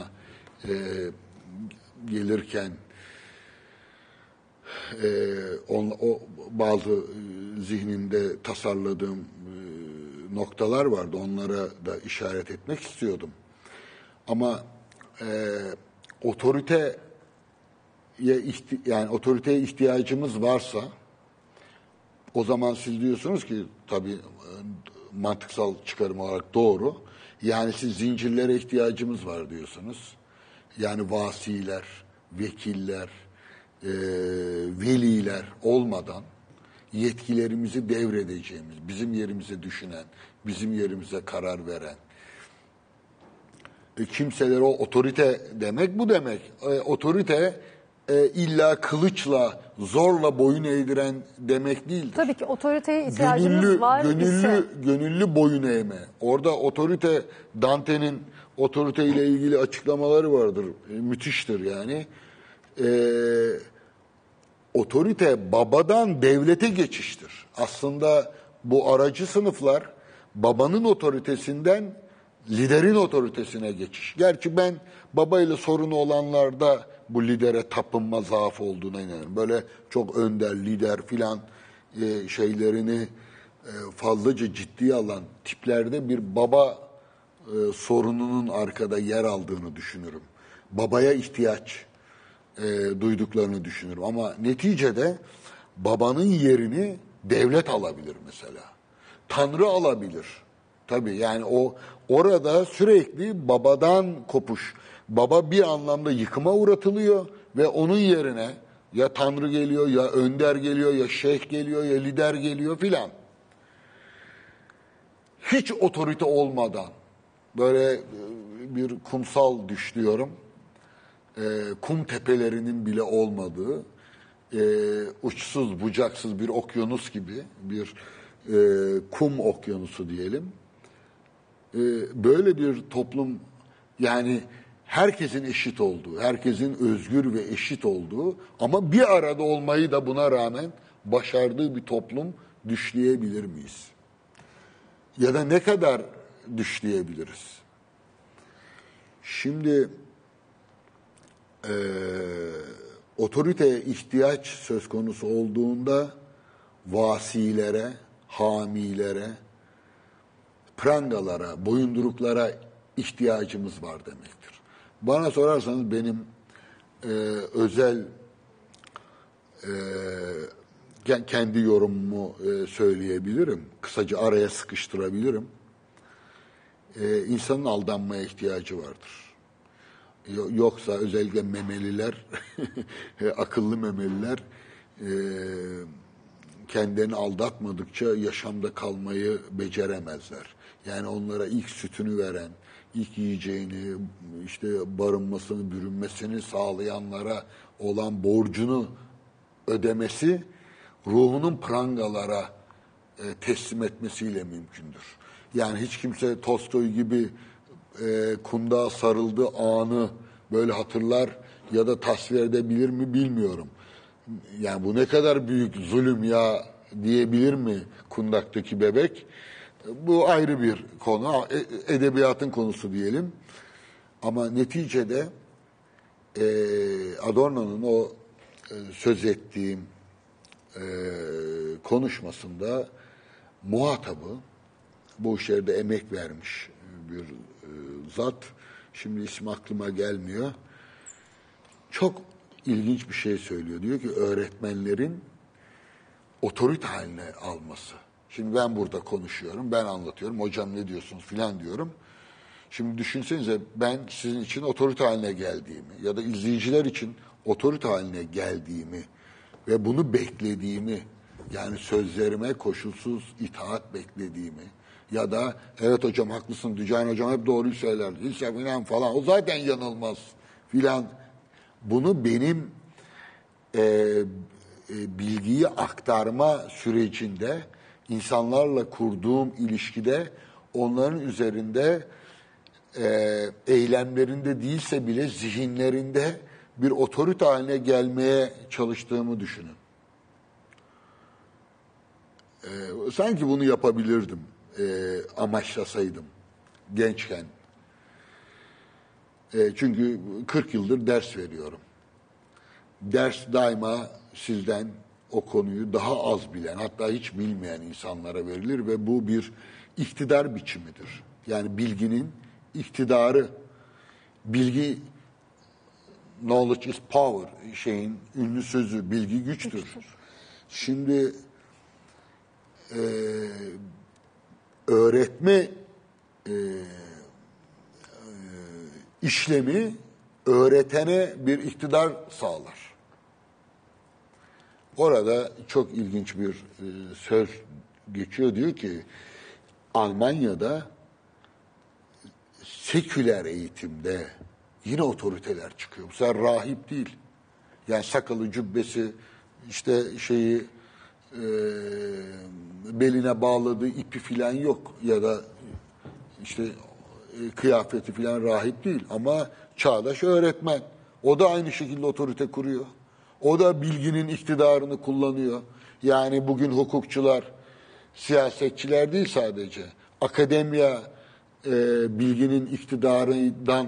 e, gelirken e, on, o bazı zihnimde tasarladığım noktalar vardı. Onlara da işaret etmek istiyordum. Ama e, otoriteye ihti- yani otoriteye ihtiyacımız varsa o zaman siz diyorsunuz ki tabii e, mantıksal çıkarım olarak doğru. Yani siz zincirlere ihtiyacımız var diyorsunuz. Yani vasiler, vekiller, e, veliler olmadan yetkilerimizi devredeceğimiz, bizim yerimize düşünen, bizim yerimize karar veren, e, kimseler o otorite demek bu demek. E, otorite e, illa kılıçla, zorla boyun eğdiren demek değildir. Tabii ki otoriteye ihtiyacımız Gönüllü, var gönüllü, ise gönüllü boyun eğme. Orada otorite, Dante'nin otorite ile ilgili açıklamaları vardır. E, müthiştir yani. e, otorite babadan devlete geçiştir. Aslında bu aracı sınıflar babanın otoritesinden liderin otoritesine geçiş. Gerçi ben babayla sorunu olanlarda bu lidere tapınma zaafı olduğuna inanıyorum. Böyle çok önder, lider filan e, şeylerini e, fazlaca ciddiye alan tiplerde bir baba e, sorununun arkada yer aldığını düşünürüm. Babaya ihtiyaç e, duyduklarını düşünürüm. Ama neticede babanın yerini devlet alabilir mesela. Tanrı alabilir. Tabii yani o orada sürekli babadan kopuş. Baba bir anlamda yıkıma uğratılıyor ve onun yerine ya Tanrı geliyor, ya önder geliyor, ya şeyh geliyor, ya lider geliyor filan. Hiç otorite olmadan böyle bir kumsal düşlüyorum. E, kum tepelerinin bile olmadığı e, uçsuz bucaksız bir okyanus gibi bir e, kum okyanusu diyelim. E, böyle bir toplum yani herkesin eşit olduğu, herkesin özgür ve eşit olduğu ama bir arada olmayı da buna rağmen başardığı bir toplum düşleyebilir miyiz? Ya da ne kadar düşleyebiliriz? Şimdi e, otoriteye ihtiyaç söz konusu olduğunda vasilere, hamilere, prangalara, boyunduruklara ihtiyacımız var demektir. Bana sorarsanız benim e, özel e, kendi yorumumu e, söyleyebilirim. Kısaca araya sıkıştırabilirim. E, insanın aldanmaya ihtiyacı vardır. Yoksa özellikle memeliler, [laughs] akıllı memeliler e, kendilerini aldatmadıkça yaşamda kalmayı beceremezler. Yani onlara ilk sütünü veren, ilk yiyeceğini, işte barınmasını, bürünmesini sağlayanlara olan borcunu ödemesi ruhunun prangalara e, teslim etmesiyle mümkündür. Yani hiç kimse Tolstoy gibi e, kundağa sarıldığı anı böyle hatırlar ya da tasvir edebilir mi bilmiyorum. Yani bu ne kadar büyük zulüm ya diyebilir mi kundaktaki bebek? Bu ayrı bir konu, e, edebiyatın konusu diyelim. Ama neticede e, Adorno'nun o e, söz ettiğim e, konuşmasında muhatabı bu işlerde emek vermiş bir zat. Şimdi isim aklıma gelmiyor. Çok ilginç bir şey söylüyor. Diyor ki öğretmenlerin otorite haline alması. Şimdi ben burada konuşuyorum, ben anlatıyorum. Hocam ne diyorsunuz filan diyorum. Şimdi düşünsenize ben sizin için otorite haline geldiğimi ya da izleyiciler için otorite haline geldiğimi ve bunu beklediğimi yani sözlerime koşulsuz itaat beklediğimi ya da evet hocam haklısın Dücan hocam hep doğruyu söyler hiç filan falan o zaten yanılmaz. filan. Bunu benim e, e, bilgiyi aktarma sürecinde insanlarla kurduğum ilişkide onların üzerinde e, eylemlerinde değilse bile zihinlerinde bir otorite haline gelmeye çalıştığımı düşünün. E, sanki bunu yapabilirdim e, amaçlasaydım gençken. E, çünkü 40 yıldır ders veriyorum. Ders daima sizden o konuyu daha az bilen hatta hiç bilmeyen insanlara verilir ve bu bir iktidar biçimidir. Yani bilginin iktidarı, bilgi knowledge is power şeyin ünlü sözü, bilgi güçtür. Şimdi e, öğretme e, e, işlemi öğretene bir iktidar sağlar. Orada çok ilginç bir e, söz geçiyor. Diyor ki Almanya'da seküler eğitimde yine otoriteler çıkıyor. Bu sefer rahip değil. Yani sakalı, cübbesi, işte şeyi e, beline bağladığı ipi filan yok. Ya da işte e, kıyafeti filan rahip değil. Ama çağdaş öğretmen. O da aynı şekilde otorite kuruyor. O da bilginin iktidarını kullanıyor. Yani bugün hukukçular, siyasetçiler değil sadece. Akademiya e, bilginin iktidarından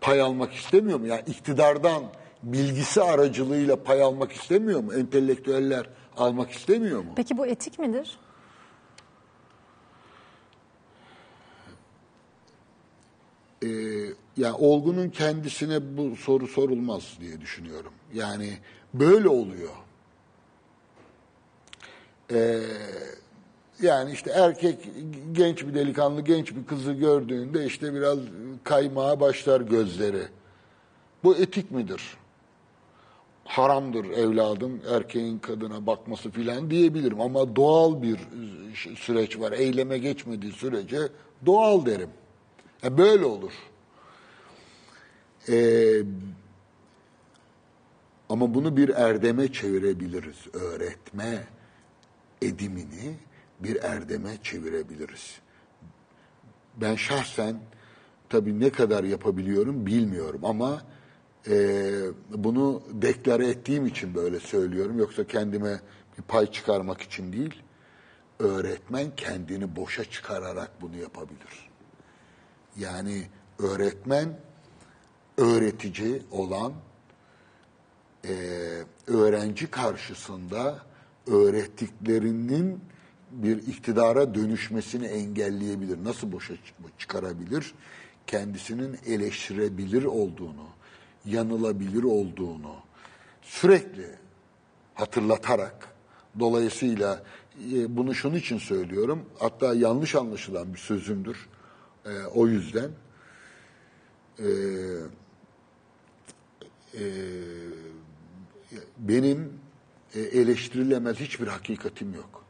pay almak istemiyor mu? Yani iktidardan bilgisi aracılığıyla pay almak istemiyor mu? Entelektüeller almak istemiyor mu? Peki bu etik midir? e, yani olgunun kendisine bu soru sorulmaz diye düşünüyorum. Yani böyle oluyor. E, yani işte erkek genç bir delikanlı genç bir kızı gördüğünde işte biraz kaymaya başlar gözleri. Bu etik midir? Haramdır evladım erkeğin kadına bakması filan diyebilirim ama doğal bir süreç var. Eyleme geçmediği sürece doğal derim. E böyle olur. Ee, ama bunu bir erdeme çevirebiliriz. Öğretme edimini bir erdeme çevirebiliriz. Ben şahsen tabii ne kadar yapabiliyorum bilmiyorum ama e, bunu deklare ettiğim için böyle söylüyorum. Yoksa kendime bir pay çıkarmak için değil. Öğretmen kendini boşa çıkararak bunu yapabilir. Yani öğretmen öğretici olan e, öğrenci karşısında öğrettiklerinin bir iktidara dönüşmesini engelleyebilir. Nasıl boşa çıkarabilir? Kendisinin eleştirebilir olduğunu, yanılabilir olduğunu sürekli hatırlatarak dolayısıyla e, bunu şunun için söylüyorum. Hatta yanlış anlaşılan bir sözümdür. E, o yüzden e, benim eleştirilemez hiçbir hakikatim yok.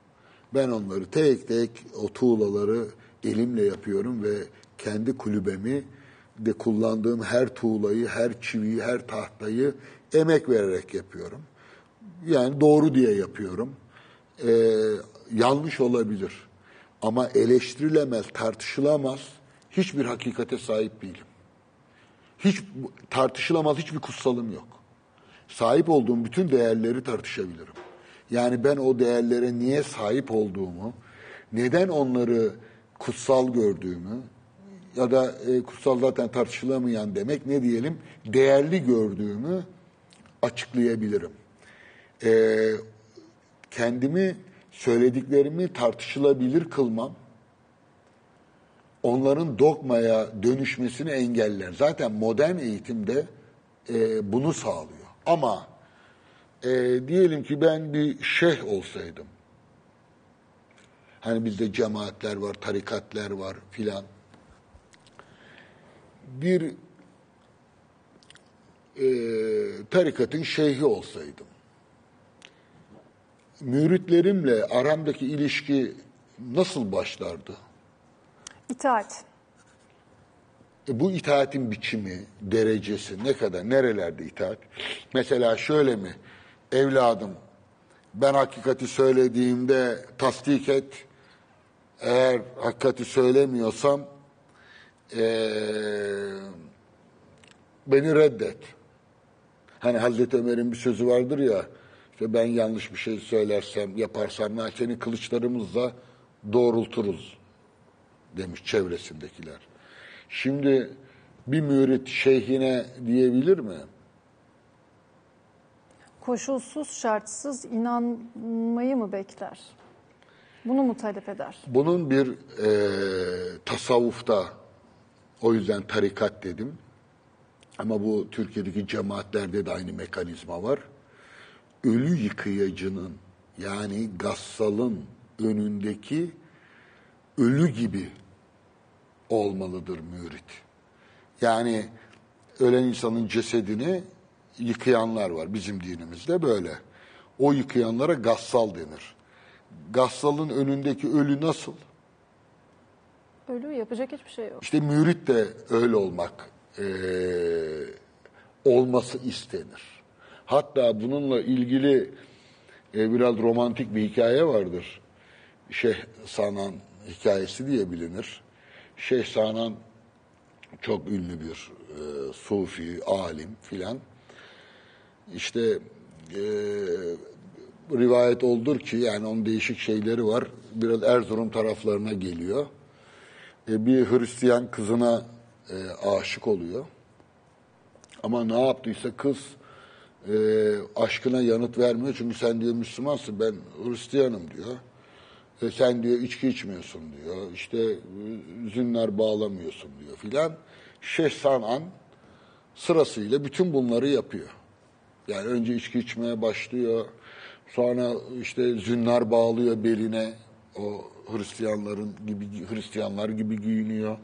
Ben onları tek tek o tuğlaları elimle yapıyorum ve kendi kulübemi de kullandığım her tuğlayı, her çiviyi, her tahtayı emek vererek yapıyorum. Yani doğru diye yapıyorum. Ee, yanlış olabilir. Ama eleştirilemez, tartışılamaz hiçbir hakikate sahip değilim. Hiç tartışılamaz hiçbir kutsalım yok. Sahip olduğum bütün değerleri tartışabilirim. Yani ben o değerlere niye sahip olduğumu, neden onları kutsal gördüğümü ya da e, kutsal zaten tartışılamayan demek ne diyelim değerli gördüğümü açıklayabilirim. E, kendimi söylediklerimi tartışılabilir kılmam onların dogmaya dönüşmesini engeller. Zaten modern eğitimde e, bunu sağlıyor. Ama e, diyelim ki ben bir şeyh olsaydım, hani bizde cemaatler var, tarikatlar var filan, bir e, tarikatın şeyhi olsaydım, müritlerimle aramdaki ilişki nasıl başlardı? İtaat. E bu itaatin biçimi, derecesi ne kadar, nerelerde itaat? Mesela şöyle mi? Evladım, ben hakikati söylediğimde tasdik et. Eğer hakikati söylemiyorsam ee, beni reddet. Hani Hazreti Ömer'in bir sözü vardır ya, işte ben yanlış bir şey söylersem, yaparsam seni kılıçlarımızla doğrulturuz demiş çevresindekiler. Şimdi bir mürit şeyhine diyebilir mi? Koşulsuz, şartsız inanmayı mı bekler? Bunu mu talep eder? Bunun bir e, tasavvufta, o yüzden tarikat dedim. Ama bu Türkiye'deki cemaatlerde de aynı mekanizma var. Ölü yıkayıcının yani gassalın önündeki ölü gibi olmalıdır mürit. Yani ölen insanın cesedini yıkayanlar var bizim dinimizde böyle. O yıkayanlara gassal denir. Gassalın önündeki ölü nasıl? Ölü yapacak hiçbir şey yok. İşte mürit de öyle olmak e, olması istenir. Hatta bununla ilgili e, biraz romantik bir hikaye vardır. Şeyh Sanan hikayesi diye bilinir. Şeyh Sanan çok ünlü bir e, sufi, alim filan. İşte e, rivayet oldur ki yani onun değişik şeyleri var. Biraz Erzurum taraflarına geliyor. E, bir Hristiyan kızına e, aşık oluyor. Ama ne yaptıysa kız e, aşkına yanıt vermiyor. Çünkü sen diyor Müslümansın ben Hristiyanım diyor. E, sen diyor içki içmiyorsun diyor. İşte e, zünler bağlamıyorsun diyor filan. Şeyh sırasıyla bütün bunları yapıyor. Yani önce içki içmeye başlıyor. Sonra işte zünler bağlıyor beline. O Hristiyanların gibi Hristiyanlar gibi giyiniyor.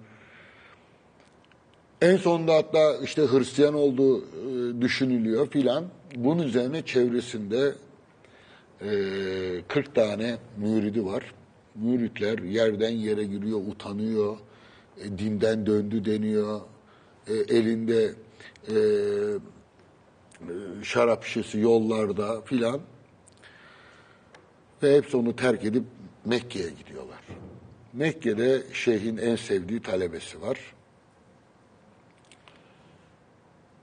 En sonunda hatta işte Hristiyan olduğu e, düşünülüyor filan. Bunun üzerine çevresinde e, 40 tane müridi var. Müritler yerden yere giriyor, utanıyor, e, dinden döndü deniyor. E, elinde e, şarap şişesi yollarda filan. Ve hepsi onu terk edip Mekke'ye gidiyorlar. Mekke'de şeyhin en sevdiği talebesi var.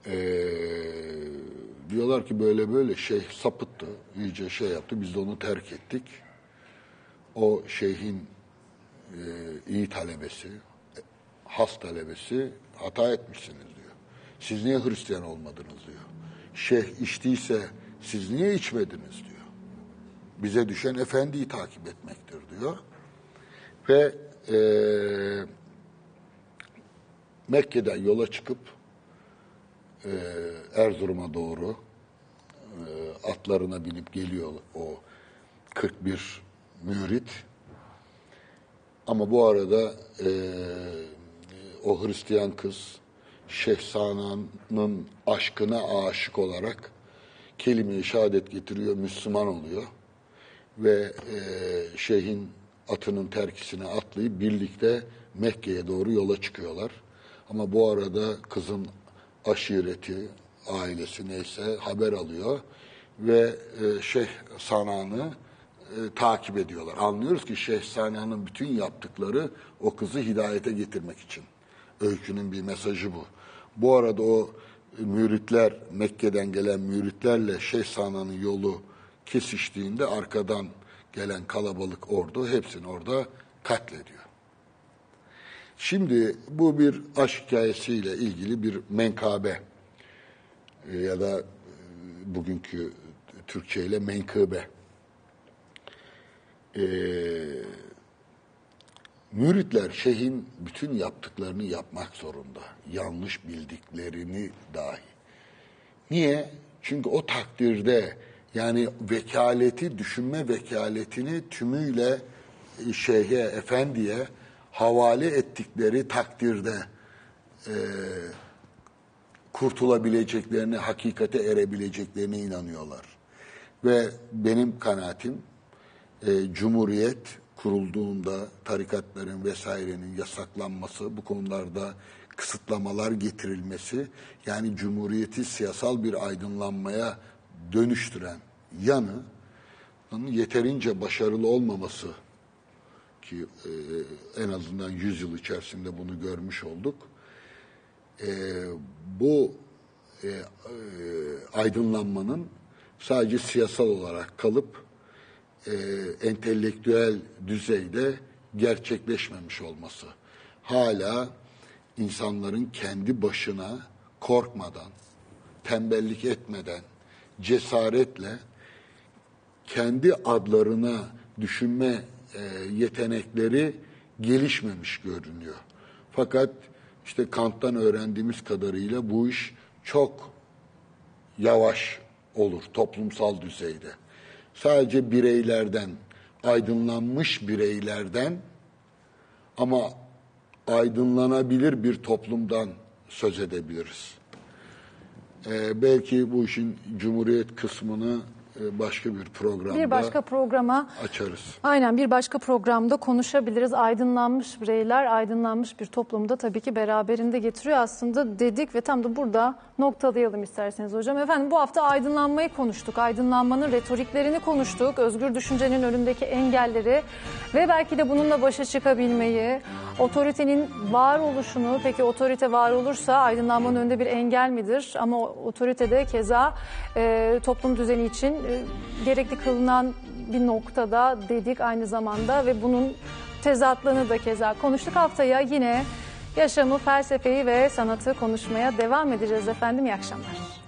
Ee, diyorlar ki böyle böyle şeyh sapıttı, iyice şey yaptı, biz de onu terk ettik. O şeyhin e, iyi talebesi, has talebesi hata etmişsiniz diyor. Siz niye Hristiyan olmadınız diyor. Şeyh içtiyse siz niye içmediniz diyor. Bize düşen efendiyi takip etmektir diyor. Ve e, Mekke'den yola çıkıp e, Erzurum'a doğru e, atlarına binip geliyor o 41 mürit. Ama bu arada e, o Hristiyan kız Şehsana'nın aşkına aşık olarak kelime-i şehadet getiriyor, Müslüman oluyor. Ve e, şeyhin atının terkisine atlayıp birlikte Mekke'ye doğru yola çıkıyorlar. Ama bu arada kızın aşireti, ailesi neyse haber alıyor ve e, Şeyh Sana'nı e, takip ediyorlar. Anlıyoruz ki Şeyh Sana'nın bütün yaptıkları o kızı hidayete getirmek için. Öykünün bir mesajı bu. Bu arada o müritler, Mekke'den gelen müritlerle Şeyh Sana'nın yolu kesiştiğinde arkadan gelen kalabalık ordu hepsini orada katlediyor. Şimdi bu bir aşk hikayesiyle ilgili bir menkabe e, ya da e, bugünkü Türkçe ile menkıbe. Ee, müritler şeyhin bütün yaptıklarını yapmak zorunda. Yanlış bildiklerini dahi. Niye? Çünkü o takdirde yani vekaleti, düşünme vekaletini tümüyle e, şeyhe, efendiye havale ettikleri takdirde e, kurtulabileceklerine, hakikate erebileceklerine inanıyorlar. Ve benim kanaatim e, Cumhuriyet kurulduğunda tarikatların vesairenin yasaklanması, bu konularda kısıtlamalar getirilmesi, yani Cumhuriyeti siyasal bir aydınlanmaya dönüştüren yanı, yeterince başarılı olmaması ki e, en azından 100 yıl içerisinde bunu görmüş olduk. E, bu e, e, aydınlanmanın sadece siyasal olarak kalıp e, entelektüel düzeyde gerçekleşmemiş olması. Hala insanların kendi başına korkmadan, tembellik etmeden, cesaretle kendi adlarına düşünme e, yetenekleri gelişmemiş görünüyor. Fakat işte Kant'tan öğrendiğimiz kadarıyla bu iş çok yavaş olur toplumsal düzeyde. Sadece bireylerden, aydınlanmış bireylerden ama aydınlanabilir bir toplumdan söz edebiliriz. Ee, belki bu işin cumhuriyet kısmını başka bir programda Bir başka programa açarız. Aynen bir başka programda konuşabiliriz. Aydınlanmış bireyler, aydınlanmış bir toplumda tabii ki beraberinde getiriyor aslında dedik ve tam da burada noktalayalım isterseniz hocam. Efendim bu hafta aydınlanmayı konuştuk. Aydınlanmanın retoriklerini konuştuk. Özgür düşüncenin önündeki engelleri ve belki de bununla başa çıkabilmeyi, otoritenin varoluşunu, peki otorite var olursa aydınlanmanın önünde bir engel midir? Ama otorite de keza e, toplum düzeni için e, gerekli kılınan bir noktada dedik aynı zamanda ve bunun tezatlığını da keza konuştuk. Haftaya yine yaşamı, felsefeyi ve sanatı konuşmaya devam edeceğiz efendim. İyi akşamlar.